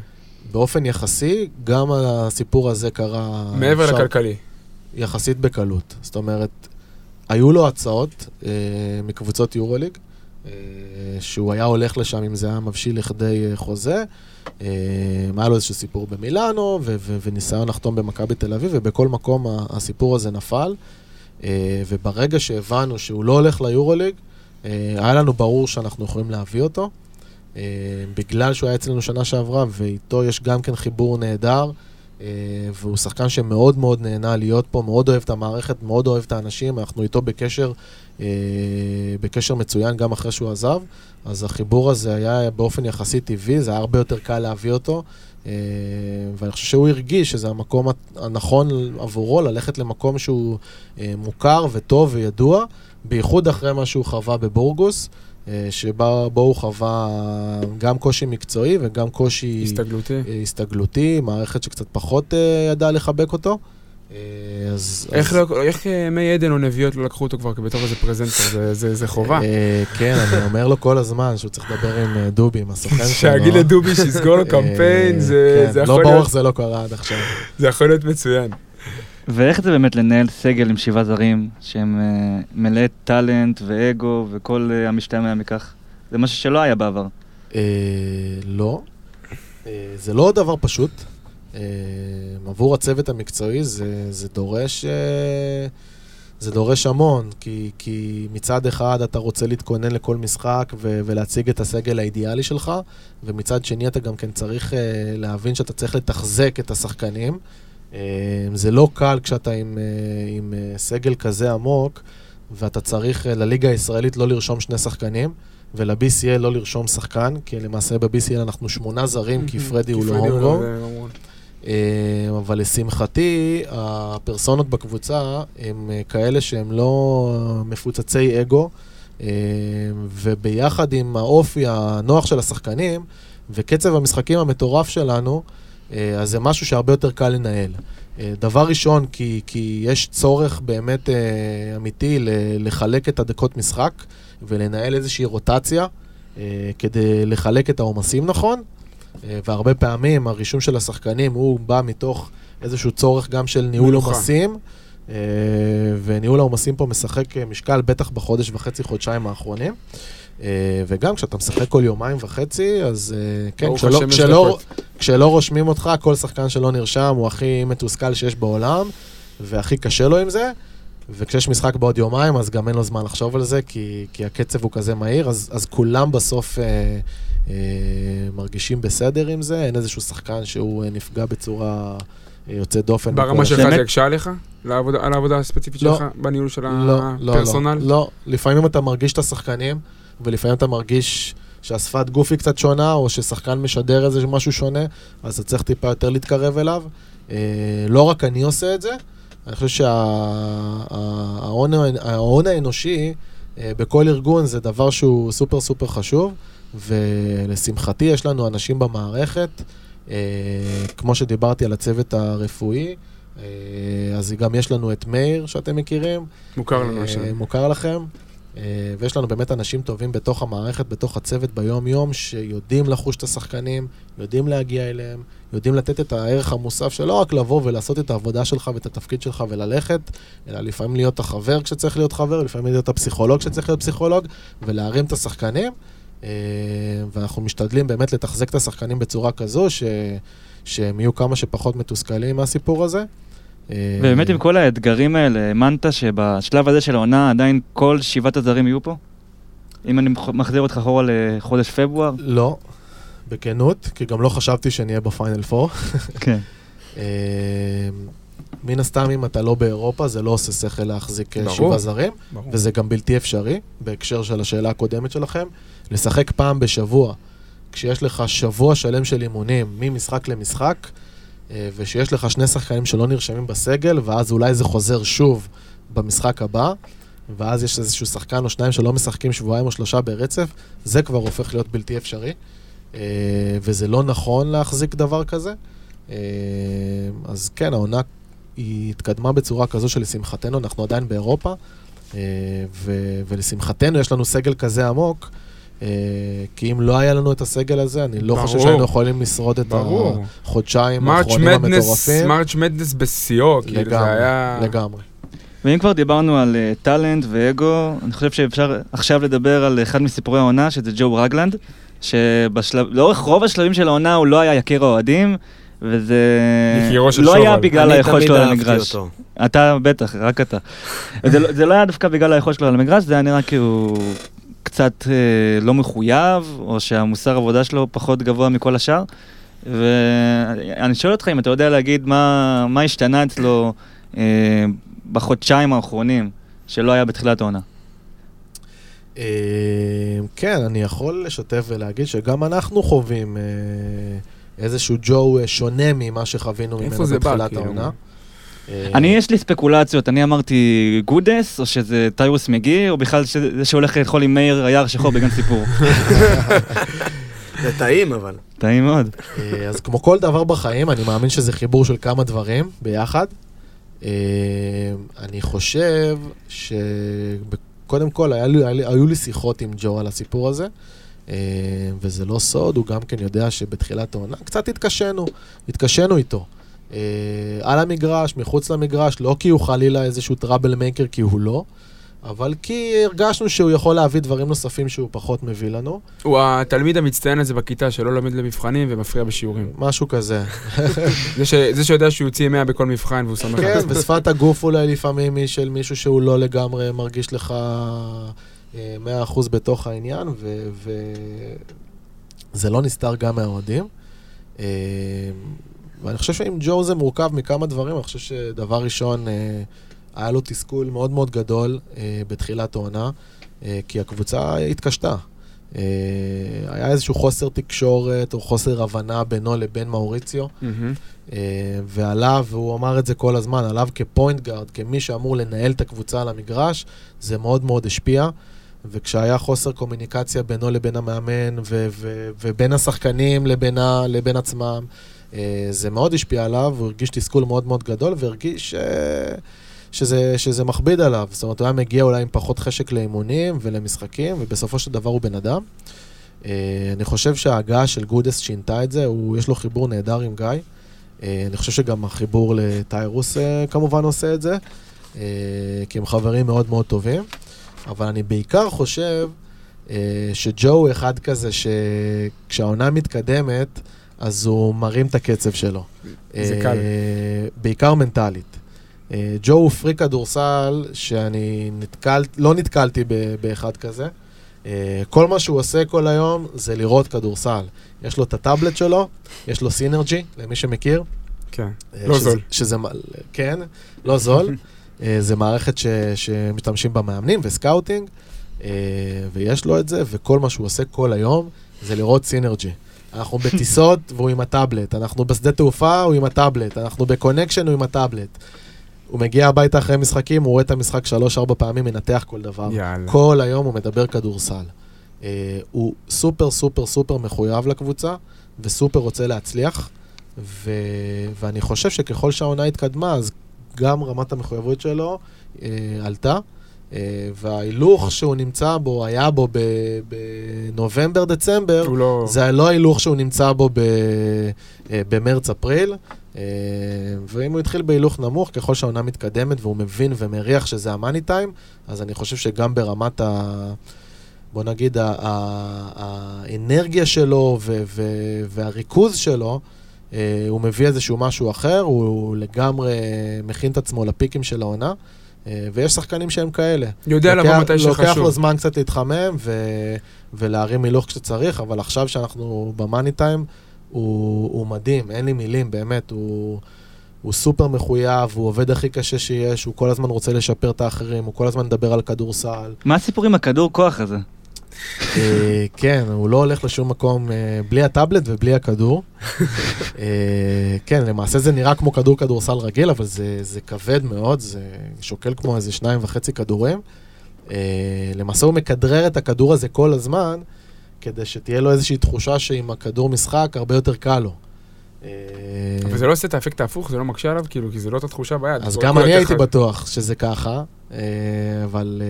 באופן יחסי, גם הסיפור הזה קרה... מעבר עכשיו- לכלכלי. יחסית בקלות. זאת אומרת, היו לו הצעות אה, מקבוצות יורוליג, אה, שהוא היה הולך לשם אם זה היה מבשיל לכדי אה, חוזה. אה, היה לו איזשהו סיפור במילאנו, ו- ו- וניסיון לחתום במכבי תל אביב, ובכל מקום הסיפור הזה נפל. אה, וברגע שהבנו שהוא לא הולך ליורוליג, אה, היה לנו ברור שאנחנו יכולים להביא אותו. אה, בגלל שהוא היה אצלנו שנה שעברה, ואיתו יש גם כן חיבור נהדר. אה, והוא שחקן שמאוד מאוד נהנה להיות פה, מאוד אוהב את המערכת, מאוד אוהב את האנשים, אנחנו איתו בקשר, אה, בקשר מצוין גם אחרי שהוא עזב, אז החיבור הזה היה באופן יחסי טבעי, זה היה הרבה יותר קל להביא אותו, ואני חושב שהוא הרגיש שזה המקום הנכון עבורו, ללכת למקום שהוא מוכר וטוב וידוע, בייחוד אחרי מה שהוא חווה בבורגוס, אה, שבו הוא חווה גם קושי מקצועי וגם קושי הסתגלותי. אה, הסתגלותי, מערכת שקצת פחות אה, ידעה לחבק אותו. אז... איך, אז- לא, איך מי עדן או נביאות לא לקחו אותו כבר בתור איזה פרזנטור? זה, זה, זה חובה. כן, אני אומר לו כל הזמן שהוא צריך לדבר עם דובי, עם הסוכן שלו. שיגיד לדובי שיסגור לו קמפיין, זה, כן, זה, לא יכול ברור להיות, איך זה לא קרה עד עכשיו. זה יכול להיות מצוין. ואיך זה באמת לנהל סגל עם שבעה זרים, שהם אה, מלאי טאלנט ואגו וכל אה, המשתמע מכך? זה משהו שלא היה בעבר. אה, לא. אה, זה לא דבר פשוט. אה, עבור הצוות המקצועי זה, זה דורש... אה, זה דורש המון, כי, כי מצד אחד אתה רוצה להתכונן לכל משחק ו- ולהציג את הסגל האידיאלי שלך, ומצד שני אתה גם כן צריך uh, להבין שאתה צריך לתחזק את השחקנים. Uh, זה לא קל כשאתה עם, uh, עם uh, סגל כזה עמוק, ואתה צריך uh, לליגה הישראלית לא לרשום שני שחקנים, ול-BCL לא לרשום שחקן, כי למעשה ב-BCL אנחנו שמונה זרים, <laughs> כי פרדי הוא לא הומרו. הומרו. אה, אבל לשמחתי, הפרסונות בקבוצה הם אה, כאלה שהם לא מפוצצי אגו, אה, וביחד עם האופי הנוח של השחקנים וקצב המשחקים המטורף שלנו, אה, אז זה משהו שהרבה יותר קל לנהל. אה, דבר ראשון, כי, כי יש צורך באמת אה, אמיתי לחלק את הדקות משחק ולנהל איזושהי רוטציה אה, כדי לחלק את העומסים נכון. אה, והרבה פעמים הרישום של השחקנים הוא בא מתוך איזשהו צורך גם של ניהול. עומסים, אה, וניהול העומסים פה משחק אה, משקל בטח בחודש וחצי, חודשיים האחרונים. אה, וגם כשאתה משחק כל יומיים וחצי, אז אה, כן, כשלא, כשלא. כשלא רושמים אותך, כל שחקן שלא נרשם הוא הכי מתוסכל שיש בעולם, והכי קשה לו עם זה. וכשיש משחק בעוד יומיים, אז גם אין לו זמן לחשוב על זה, כי, כי הקצב הוא כזה מהיר, אז, אז כולם בסוף אה, אה, מרגישים בסדר עם זה, אין איזשהו שחקן שהוא אה, נפגע בצורה אה, יוצאת דופן. ברמה שלך? זה הקשה עליך? לעבודה- על העבודה הספציפית לא. שלך? בניהול של לא, לא, הפרסונל? לא, לא. לפעמים אתה מרגיש את השחקנים, ולפעמים אתה מרגיש שהשפת גוף היא קצת שונה, או ששחקן משדר איזה משהו שונה, אז אתה צריך טיפה יותר להתקרב אליו. אה, לא רק אני עושה את זה, אני חושב שההון האנושי אה, בכל ארגון זה דבר שהוא סופר סופר חשוב, ולשמחתי יש לנו אנשים במערכת, אה, כמו שדיברתי על הצוות הרפואי, אה, אז גם יש לנו את מאיר שאתם מכירים, מוכר לנו אה, השם. מוכר לכם. אה, ויש לנו באמת אנשים טובים בתוך המערכת, בתוך הצוות ביום-יום, שיודעים לחוש את השחקנים, יודעים להגיע אליהם, יודעים לתת את הערך המוסף שלא רק לבוא ולעשות את העבודה שלך ואת התפקיד שלך וללכת, אלא לפעמים להיות החבר כשצריך להיות חבר, לפעמים להיות הפסיכולוג כשצריך להיות פסיכולוג, ולהרים את השחקנים. אה, ואנחנו משתדלים באמת לתחזק את השחקנים בצורה כזו, ש... שהם יהיו כמה שפחות מתוסכלים מהסיפור הזה. אה, ובאמת עם כל האתגרים האלה, האמנת שבשלב הזה של העונה עדיין כל שבעת הזרים יהיו פה? אם אני מח- מחזיר אותך אחורה לחודש פברואר? לא, בכנות, כי גם לא חשבתי שנהיה בפיינל 4. כן. <laughs> אה, מן הסתם, אם אתה לא באירופה, זה לא עושה שכל להחזיק אה, ברור. שבעה זרים, ברור. וזה גם בלתי אפשרי, בהקשר של השאלה הקודמת שלכם. לשחק פעם בשבוע, כשיש לך שבוע שלם של אימונים, ממשחק למשחק, אה, ושיש לך שני שחקנים שלא נרשמים בסגל, ואז אולי זה חוזר שוב במשחק הבא, ואז יש איזשהו שחקן או שניים שלא משחקים שבועיים או שלושה ברצף, זה כבר הופך להיות בלתי אפשרי. אה, וזה לא נכון להחזיק דבר כזה. אה, אז כן, העונה היא התקדמה בצורה כזו שלשמחתנו אנחנו עדיין באירופה, אה, ולשמחתנו יש לנו סגל כזה עמוק, אה, כי אם לא היה לנו את הסגל הזה, אני לא חושב ברור. שהיינו יכולים לשרוד את ברור. החודשיים האחרונים מדנס, המטורפים. מרץ' מדנס בשיאו, כאילו זה היה... לגמרי. ואם כבר דיברנו על אה, טאלנט ואגו, אני חושב שאפשר עכשיו לדבר על אחד מסיפורי העונה, שזה ג'ו רגלנד, שלאורך רוב השלבים של העונה הוא לא היה יקיר האוהדים, וזה לא היה. בגלל היכולת שלו על אהבתי המגרש. אותו. אתה בטח, רק אתה. זה, לא, זה לא היה דווקא בגלל היכולת שלו על המגרש, זה היה נראה כי הוא קצת אה, לא מחויב, או שהמוסר עבודה שלו פחות גבוה מכל השאר. ואני שואל אותך אם אתה יודע להגיד מה, מה השתנה אצלו אה, בחודשיים האחרונים, שלא היה בתחילת העונה. אה, כן, אני יכול לשתף ולהגיד שגם אנחנו חווים אה, איזשהו ג'ו אה, שונה ממה שחווינו איפה ממנו זה בא, בתחילת כאילו? אה, אני, יש לי ספקולציות, אני אמרתי גודס, או שזה טיירוס מגי, או בכלל שזה שהולך לאכול עם מאיר היער שחור בגן סיפור. זה טעים, אבל. טעים מאוד. אה, אז כמו כל דבר בחיים, אני מאמין שזה חיבור של כמה דברים ביחד. אה, אני חושב שקודם כל היה לי, היו לי שיחות עם ג'ו על הסיפור הזה, וזה לא סוד, הוא גם כן יודע שבתחילת העונה קצת התקשינו, התקשינו איתו. אה, על המגרש, מחוץ למגרש, לא כי הוא חלילה איזשהו טראבל מייקר, כי הוא לא, אבל כי הרגשנו שהוא יכול להביא דברים נוספים שהוא פחות מביא לנו, הוא התלמיד המצטיין הזה בכיתה שלא לומד למבחנים ומפריע בשיעורים. משהו כזה. <laughs> זה ש- זה שיודע שהוא יוציא 100 בכל מבחן והוא שמח. כן, ושפת הגוף אולי לפעמים היא של מישהו שהוא לא לגמרי מרגיש לך אה, 100% בתוך העניין, וזה לא נסתר גם מהאוהדים. ואני חושב שעם ג'ו זה מורכב מכמה דברים, אני חושב שדבר ראשון, אה, היה לו תסכול מאוד מאוד גדול אה, בתחילת העונה, אה, כי הקבוצה התקשתה. אה, היה איזשהו חוסר תקשורת או חוסר הבנה בינו לבין מאוריציו. מהמם. אה, ועליו, והוא אמר את זה כל הזמן, עליו כפוינט גארד, כמי שאמור לנהל את הקבוצה על המגרש, זה מאוד מאוד השפיע. וכשהיה חוסר קומוניקציה בינו לבין המאמן ו- ו- ובין השחקנים לבין, ה- לבין עצמם, זה מאוד השפיע עליו, הוא הרגיש תסכול מאוד מאוד גדול והרגיש אה, שזה, שזה מכביד עליו. זאת אומרת, הוא היה מגיע אולי עם פחות חשק לאימונים ולמשחקים, ובסופו של דבר הוא בן אדם. אה, אני חושב שההגעה של גודס שינתה את זה, הוא, יש לו חיבור נהדר עם גיא. אה, אני חושב שגם החיבור לטיירוס אה, כמובן עושה את זה, אה, כי הם חברים מאוד מאוד טובים. אבל אני בעיקר חושב אה, שג'ו הוא אחד כזה שכשהעונה מתקדמת, אז הוא מרים את הקצב שלו. זה אה, קל. בעיקר מנטלית. אה, ג'ו הוא פרי כדורסל שאני נתקל, לא נתקלתי באחד כזה. אה, כל מה שהוא עושה כל היום זה לראות כדורסל. יש לו את הטאבלט שלו, יש לו סינרג'י, למי שמכיר. כן. לא שזה- זול. שזה, כן, לא זול. <laughs> זה מערכת ש, שמשתמשים בה מאמנים ו scouting, ויש לו את זה, וכל מה שהוא עושה כל היום זה לראות Synergy. אנחנו בטיסות והוא עם הטאבלט, אנחנו בשדה תעופה, הוא עם הטאבלט, אנחנו ב connection, הוא עם הטאבלט. הוא מגיע הביתה אחרי משחקים, הוא רואה את המשחק שלוש-ארבע פעמים, מנתח כל דבר. יאללה. כל היום הוא מדבר כדורסל. אה, הוא סופר סופר סופר מחויב לקבוצה, וסופר רוצה להצליח, ו... ואני חושב שככל שהעונה התקדמה, אז גם רמת המחויבות שלו אה, עלתה, וההילוך שהוא נמצא בו, היה בו בנובמבר-דצמבר, לא... זה לא ההילוך שהוא נמצא בו. אה, במרץ-אפריל, אה, ואם הוא התחיל בהילוך נמוך, ככל שהעונה מתקדמת והוא מבין ומריח שזה המאני טיים, אז אני חושב שגם ברמת ה... בוא נגיד, האנרגיה שלו והריכוז שלו, אה, הוא מביא איזשהו משהו אחר, הוא לגמרי מכין את עצמו לפיקים של העונה, אה, ויש שחקנים שהם כאלה. יודע לבוא מתי לוקח לו שחשוב. זמן קצת להתחמם ו- ולהרים הילוך כשצריך, אבל עכשיו שאנחנו במאני טיים, הוא, הוא מדהים, אין לי מילים, באמת, הוא, הוא סופר מחויב, הוא עובד הכי קשה שיש, הוא כל הזמן רוצה לשפר את האחרים, הוא כל הזמן מדבר על כדורסל. מה הסיפור עם הכדור כוח הזה? אה, כן, הוא לא הולך לשום מקום אה, בלי הטאבלט ובלי הכדור. אה, כן, למעשה זה נראה כמו כדור כדורסל רגיל, אבל זה, זה כבד מאוד, זה שוקל כמו איזה שניים וחצי כדורים. למעשה הוא מכדרר את הכדור הזה כל הזמן, כדי שתהיה לו איזושהי תחושה שעם הכדור משחק הרבה יותר קל לו. אבל זה לא עושה את האפקט ההפוך, זה לא מקשה עליו, כאילו, כי זה לא את התחושה ביד. אז גם אני הייתי. בטוח שזה ככה, אבל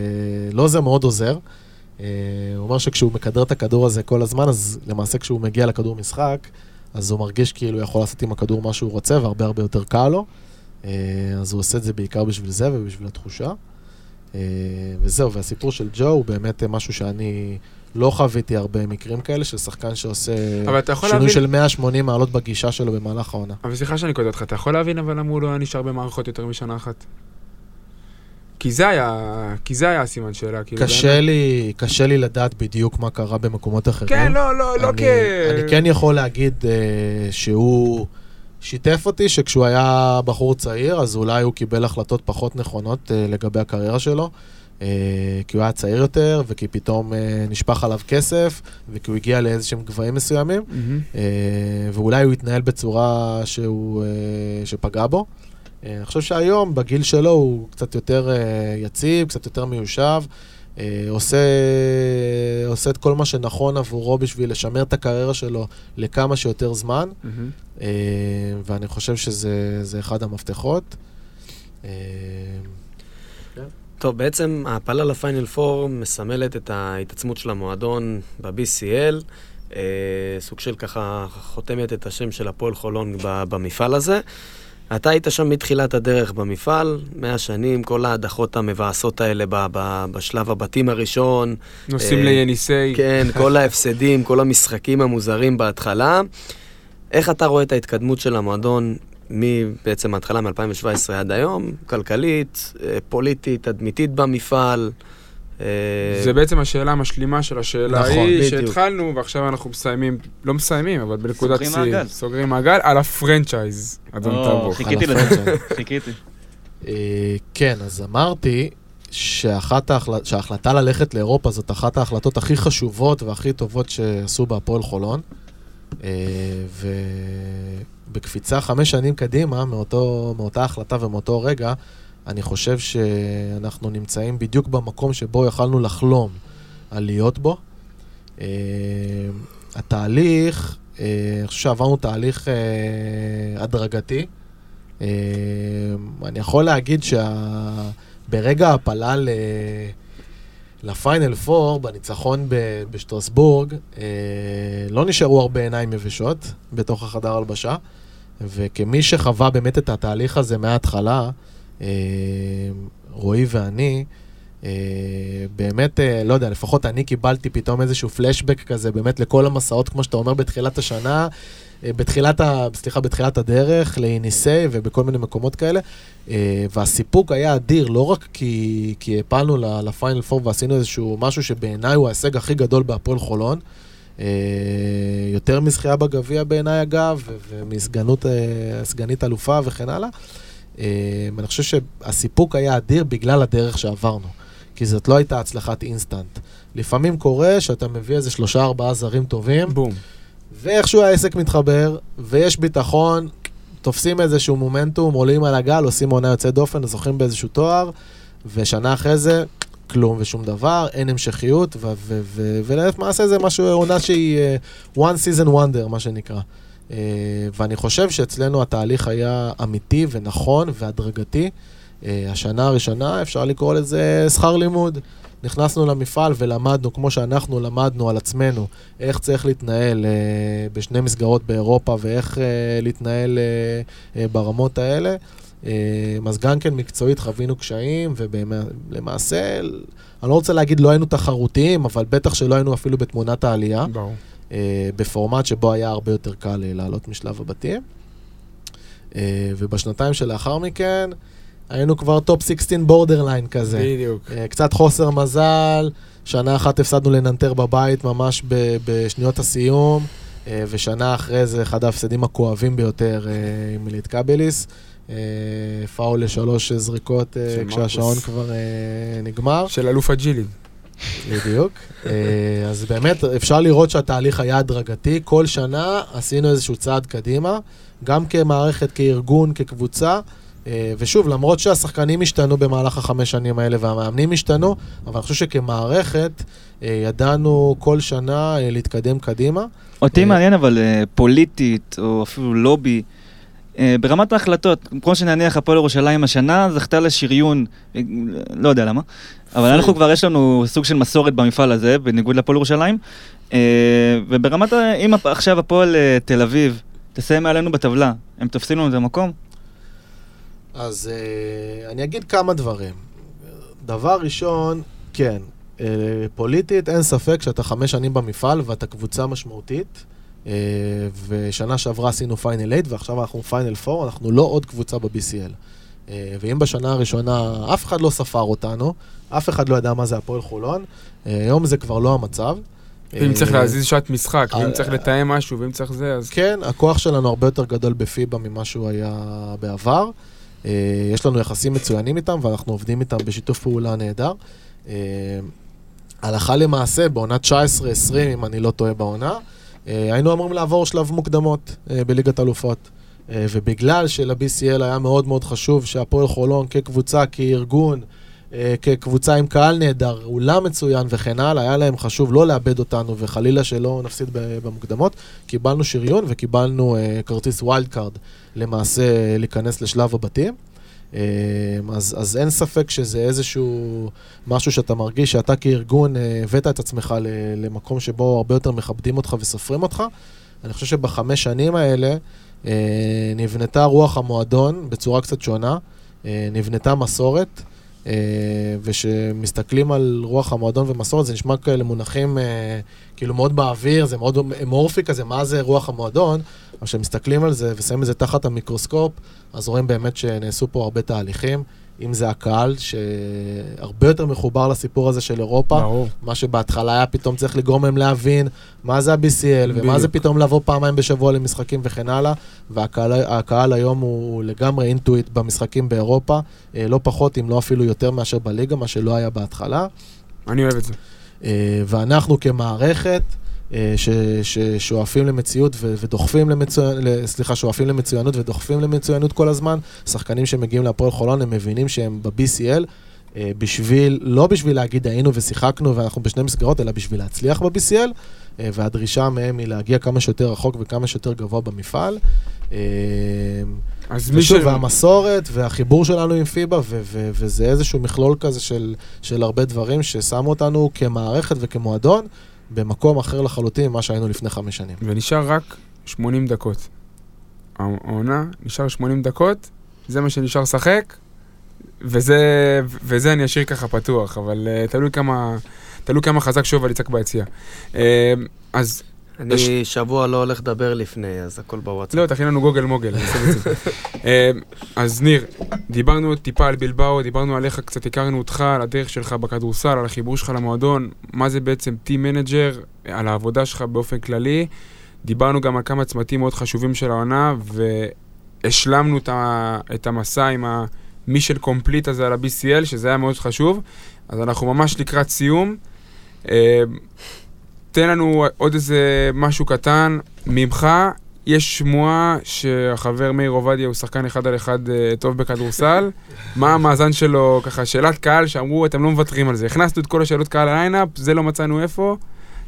לא זה מאוד עוזר. אה, הוא אומר שכשהוא מכדרר את הכדור הזה כל הזמן, אז למעשה כשהוא מגיע לכדור משחק, אז הוא מרגיש כאילו הוא יכול לעשות עם הכדור מה שהוא רוצה, והרבה הרבה יותר קל לו. אה, אז הוא עושה את זה בעיקר בשביל זה ובשביל התחושה. אה, וזהו, והסיפור של ג'ו הוא באמת משהו שאני לא חוויתי הרבה מקרים כאלה, של שחקן שעושה שינוי להבין... של 180 מעלות בגישה שלו במהלך העונה. אבל סליחה שאני קוטע אותך, אתה יכול להבין אבל למה הוא לא היה נשאר במערכות יותר משנה אחת? כי זה היה, כי זה היה הסימן שאלה, כאילו. קשה באמת. לי, קשה לי לדעת בדיוק מה קרה במקומות אחרים. כן, לא, לא, לא אני, כ... אני כן יכול להגיד אה, שהוא שיתף אותי שכשהוא היה בחור צעיר, אז אולי הוא קיבל החלטות פחות נכונות אה, לגבי הקריירה שלו. אה, כי הוא היה צעיר יותר, וכי פתאום אה, נשפך עליו כסף, וכי הוא הגיע לאיזה שהם גבהים מסוימים. אה, ואולי הוא התנהל בצורה שהוא, אה, שפגע בו. אה, אני חושב שהיום, בגיל שלו, הוא קצת יותר אה, יציב, קצת יותר מיושב, אה, עושה, עושה את כל מה שנכון עבורו בשביל לשמר את הקריירה שלו לכמה שיותר זמן. אה, ואני חושב שזה זה אחד המפתחות. אה, טוב, בעצם ההעפלה לפיינל 4 מסמלת את ההתעצמות של המועדון ב-BCL, אה, סוג של ככה חותמת את השם של הפועל חולון במפעל הזה. אתה היית שם מתחילת הדרך במפעל, 100 שנים, כל ההדחות המבאסות האלה ב- ב- בשלב הבתים הראשון, נוסעים אה, ליניסי. כן, כל ההפסדים, כל המשחקים המוזרים בהתחלה. איך אתה רואה את ההתקדמות של המועדון מבעצם ההתחלה מ-2017 עד היום, כלכלית, אה, פוליטית, תדמיתית במפעל? אה, זה בעצם השאלה המשלימה של השאלה נכון, ההיא, בדיוק. שהתחלנו, ועכשיו אנחנו מסיימים, לא מסיימים, אבל בנקודת סוגרים שיא, מעגל. סוגרים מעגל, על הפרנצ'ייז, אדון טאבו. חיכיתי לזה. <laughs> חיכיתי. אה, כן, אז אמרתי שאחת ההחל... שההחלטה ללכת לאירופה זאת אחת ההחלטות הכי חשובות והכי טובות שעשו בהפועל חולון. אה, ובקפיצה חמש שנים קדימה, מאותו, מאותה החלטה ומאותו רגע, אני חושב שאנחנו נמצאים בדיוק במקום שבו יכלנו לחלום על להיות בו. אה, התהליך, אה, אני חושב שעברנו תהליך אה, הדרגתי. אה, אני יכול להגיד שברגע ההעפלה ל... לפיינל 4, בניצחון ב- בשטרסבורג, אה, לא נשארו הרבה עיניים יבשות בתוך החדר הלבשה, וכמי שחווה באמת את התהליך הזה מההתחלה, רועי ואני, אה, באמת, אה, לא יודע, לפחות אני קיבלתי פתאום איזשהו פלשבק כזה, באמת לכל המסעות, כמו שאתה אומר, בתחילת השנה, אה, בתחילת, ה, סליחה, בתחילת הדרך, לאיניסי ובכל מיני מקומות כאלה. אה, והסיפוק היה אדיר, לא רק כי, כי הפלנו לפיינל פור ועשינו איזשהו משהו שבעיניי הוא ההישג הכי גדול בהפועל חולון. אה, יותר מזכייה בגביע בעיניי אגב, ומסגנות, אה, סגנית אלופה וכן הלאה. אה, אני חושב שהסיפוק היה אדיר בגלל הדרך שעברנו. כי זאת לא הייתה הצלחת אינסטנט. לפעמים קורה שאתה מביא איזה שלושה ארבעה זרים טובים, בום. ואיכשהו העסק מתחבר, ויש ביטחון, תופסים איזשהו מומנטום, עולים על הגל, עושים עונה יוצאת דופן, זוכים באיזשהו תואר, ושנה אחרי זה, כלום ושום דבר, אין המשכיות, ו- ו- ו- ולמעשה זה משהו, עונה שהיא uh, one season wonder, מה שנקרא. Uh, ואני חושב שאצלנו התהליך היה אמיתי ונכון והדרגתי. Uh, השנה הראשונה, אפשר לקרוא לזה שכר לימוד. נכנסנו למפעל ולמדנו, כמו שאנחנו למדנו על עצמנו, איך צריך להתנהל אה, בשני מסגרות באירופה ואיך אה, להתנהל אה, אה, ברמות האלה. אה, אז גם כן מקצועית חווינו קשיים, ולמעשה, אני לא רוצה להגיד לא היינו תחרותיים, אבל בטח שלא היינו אפילו בתמונת העלייה, ברור. אה, בפורמט שבו היה הרבה יותר קל אה, לעלות משלב הבתים. אה, ובשנתיים שלאחר מכן, היינו כבר top 16 borderline כזה. בדיוק. אה, קצת חוסר מזל, שנה אחת הפסדנו לננטר בבית ממש בשניות הסיום, אה, ושנה אחרי זה אחד ההפסדים הכואבים ביותר אה, עם ליטקבליס. אה, פאול לשלוש זריקות אה, כשהשעון. כבר אה, נגמר. של אלוף הג'ילי. בדיוק. אה, אז באמת אפשר לראות שהתהליך היה הדרגתי. כל שנה עשינו איזשהו צעד קדימה, גם כמערכת, כארגון, כקבוצה. אה, ושוב, למרות שהשחקנים השתנו במהלך החמש שנים האלה והמאמנים השתנו, אבל אני חושב שכמערכת אה, ידענו כל שנה להתקדם קדימה. אותי מעניין אבל פוליטית, או אפילו לובי, ברמת ההחלטות, כמו שנניח הפועל ירושלים השנה, זכתה לשריון, לא יודע למה, אבל אנחנו כבר יש לנו סוג של מסורת במפעל הזה, בניגוד לפועל ירושלים, אה, וברמת, אם עכשיו הפועל אה, תל אביב תסיים מעלינו בטבלה, הם תופסים לנו את המקום? אז אה, אני אגיד כמה דברים. דבר ראשון, כן, פוליטית אין ספק שאתה חמש שנים במפעל ואתה קבוצה משמעותית. ושנה שעברה עשינו final 8 ועכשיו אנחנו final 4, אנחנו לא עוד קבוצה ב-BCL. ואם בשנה הראשונה אף אחד לא ספר אותנו, אף אחד לא ידע מה זה הפועל חולון, אה, היום זה כבר לא המצב. צריך אה, להזיז שעת משחק, ואם אה, צריך לתאם משהו, ואם צריך זה, אז... כן, הכוח שלנו הרבה יותר גדול בפיבה ממה שהוא היה בעבר. אה, יש לנו יחסים מצוינים איתם, ואנחנו עובדים איתם בשיתוף פעולה נהדר. אה, הלכה למעשה, בעונה 19-20, אם אני לא טועה בעונה, אה, היינו אמורים לעבור שלב מוקדמות אה, בליגת אלופות. אה, ובגלל של-BCL היה מאוד מאוד חשוב שהפועל חולון כקבוצה, כארגון, אה, כקבוצה עם קהל נהדר, אולם מצוין וכן הלאה, היה להם חשוב לא לאבד אותנו וחלילה שלא נפסיד במוקדמות. קיבלנו שריון וקיבלנו אה, כרטיס wild card למעשה אה, להיכנס לשלב הבתים. אה, אז, אז אין ספק שזה איזשהו משהו שאתה מרגיש שאתה כארגון אה, הבאת את עצמך למקום שבו הרבה יותר מכבדים אותך וסופרים אותך. אני חושב שבחמש שנים האלה אה, נבנתה רוח המועדון בצורה קצת שונה, אה, נבנתה מסורת, אה, וכשמסתכלים על רוח המועדון ומסורת, זה נשמע כאלה מונחים אה, כאילו מאוד באוויר, זה מאוד אמורפי כזה, מה זה רוח המועדון, אבל כשמסתכלים על זה ושמים את זה תחת המיקרוסקופ, אז רואים באמת שנעשו פה הרבה תהליכים, אם זה הקהל, שהרבה יותר מחובר לסיפור הזה של אירופה, ברור. מה שבהתחלה היה פתאום צריך לגרום להם להבין מה זה ה-BCL, ומה זה. פתאום לבוא פעמיים בשבוע למשחקים וכן הלאה, והקהל הקהל היום הוא לגמרי אינטואיט במשחקים באירופה, אה, לא פחות, אם לא אפילו יותר מאשר בליגה, מה שלא היה בהתחלה. אני אוהב את זה. אה, ואנחנו כמערכת, ש- ששואפים למציאות ו- ודוחפים למצוינות, סליחה, שואפים למצוינות ודוחפים למצוינות כל הזמן, שחקנים שמגיעים להפועל חולון, הם מבינים שהם ב-BCL, אה, בשביל, לא בשביל להגיד היינו ושיחקנו ואנחנו בשני מסגרות, אלא בשביל להצליח ב-BCL, אה, והדרישה מהם היא להגיע כמה שיותר רחוק וכמה שיותר גבוה במפעל. אה, אז מי ש... ושוב, והמסורת והחיבור שלנו עם פיבה, ו- ו- וזה איזשהו מכלול כזה של, של הרבה דברים ששמו אותנו כמערכת וכמועדון במקום אחר לחלוטין ממה שהיינו לפני חמש שנים. ונשאר רק 80 דקות. העונה, נשאר 80 דקות, זה מה שנשאר לשחק, וזה, וזה אני אשאיר ככה פתוח, אבל uh, תלוי כמה, תלוי כמה חזק שובל יצעק ביציע. Uh, אז אני יש- שבוע לא הולך לדבר לפני, אז הכל בוואטסאפ. לא, תכין לנו גוגל מוגל, אני אעשה את זה. <laughs> אה, אז ניר, דיברנו טיפה על בילבאו, דיברנו עליך, קצת הכרנו אותך, על הדרך שלך בכדורסל, על החיבור שלך למועדון, מה זה בעצם team manager, על העבודה שלך באופן כללי. דיברנו גם על כמה צמתים מאוד חשובים של העונה, והשלמנו את, ה, את המסע עם ה mission complete הזה על ה-BCL, שזה היה מאוד חשוב. אז אנחנו ממש לקראת סיום. תן לנו עוד איזה משהו קטן ממך. יש שמועה שהחבר מאיר עובדיה הוא שחקן אחד על אחד אה, טוב בכדורסל. <laughs> מה המאזן שלו, ככה, שאלת קהל שאמרו, אתם לא מוותרים על זה. הכנסנו את כל השאלות קהל ל lineup, זה לא מצאנו איפה.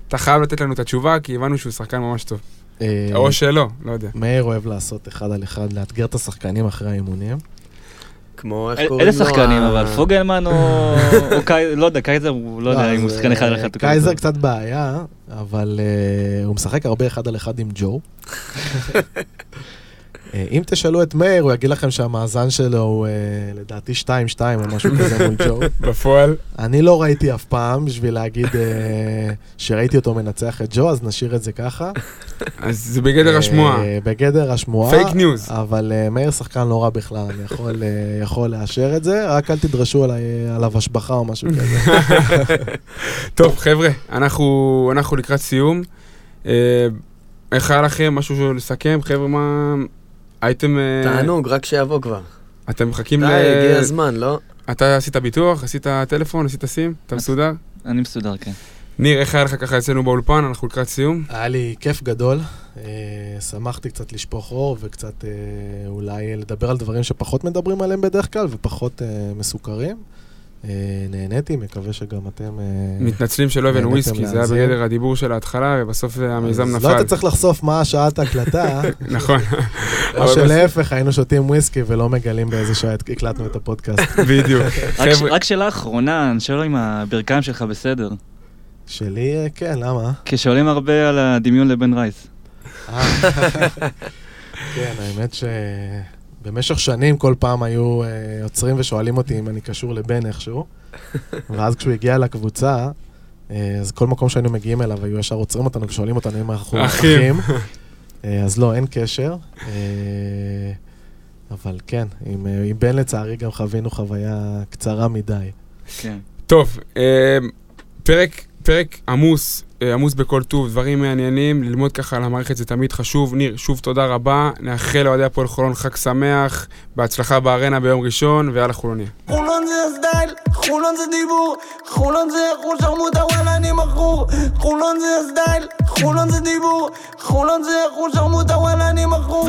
אתה חייב לתת לנו את התשובה, כי הבנו שהוא שחקן ממש טוב. אה, או שלא, לא יודע. מאיר אוהב לעשות אחד על אחד, לאתגר את השחקנים אחרי האימונים. כמו, איך קוראים לו? איזה שחקנים, אבל פוגלמן או לא יודע, קייזר הוא לא יודע אם הוא שחקן אחד על אה, אחד. קייזר קצת בעיה, אבל אה, הוא משחק הרבה אחד על אחד עם ג'ו. <laughs> אם תשאלו את מאיר, הוא יגיד לכם שהמאזן שלו הוא אה, לדעתי 2-2 או משהו כזה מול ג'ו. <laughs> בפועל, אני לא ראיתי אף פעם בשביל להגיד אה, שראיתי אותו מנצח את ג'ו, אז נשאיר את זה ככה. אז זה בגדר השמועה. אה, בגדר השמועה. fake news. אבל מאיר שחקן לא רע בכלל, אני יכול, יכול לאשר את זה, רק אל תדרשו עליי, עליו השבחה או משהו כזה. <laughs> טוב, חבר'ה, אנחנו, אנחנו לקראת סיום. איך היה לכם? משהו לסכם? חבר'ה, מה... הייתם... אה, תענוג, רק שיבוא כבר. אתם מחכים ל... די, הגיע הזמן, לא? אתה עשית ביטוח? עשית טלפון? עשית סים? אתה מסודר? אני מסודר, כן. ניר, איך היה לך ככה אצלנו באולפן? אנחנו לקראת סיום. היה לי כיף גדול, אה, שמחתי קצת לשפוך אור וקצת אה, אולי לדבר על דברים שפחות מדברים עליהם בדרך כלל ופחות מסוכרים. אה, נהניתי, מקווה שגם אתם... אה, מתנצלים שלא הבאנו וויסקי, זה היה. בגדר הדיבור של ההתחלה, ובסוף המיזם אז לא נפל. היית צריך לחשוף מה שעת ההקלטה, <laughs> נכון, או שלהפך היינו שותים וויסקי ולא מגלים באיזה שעה הקלטנו את הפודקאסט. <laughs> בדיוק. רק ש- שאלה אחרונה, אני שואל אם הברכיים שלך בסדר. שלי, אה, כן, למה? כי שואלים הרבה על הדמיון לבן רייס. <laughs> כן, האמת שבמשך שנים כל פעם היו אה, עוצרים ושואלים אותי אם אני קשור לבן איכשהו, <laughs> ואז כשהוא הגיע לקבוצה, אה, אז כל מקום שהיינו מגיעים אליו היו ישר עוצרים אותנו ושואלים אותנו אם אנחנו אחים. <laughs> אה, אז לא, אין קשר. אה, אבל כן, עם, אה, עם בן לצערי גם חווינו חוויה קצרה מדי. כן. טוב, אה, פרק פרק עמוס, עמוס בכל טוב, דברים מעניינים, ללמוד ככה על המערכת זה תמיד חשוב. ניר, שוב תודה רבה, נאחל לאוהדי הפועל חולון חג שמח, בהצלחה בארנה ביום ראשון, ויאללה חולוניה. חולון זה הסטייל, חולון זה דיבור, חולון זה חול שרמוטה וואלה אני מכור חולון זה הסטייל, חולון זה דיבור, חולון זה חול שרמוטה וואלה אני מכור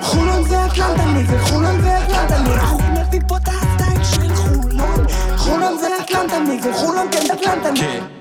חולון זה אטלנטה חולון זה אטלנטה נגד אני מביא פה את הסטייל של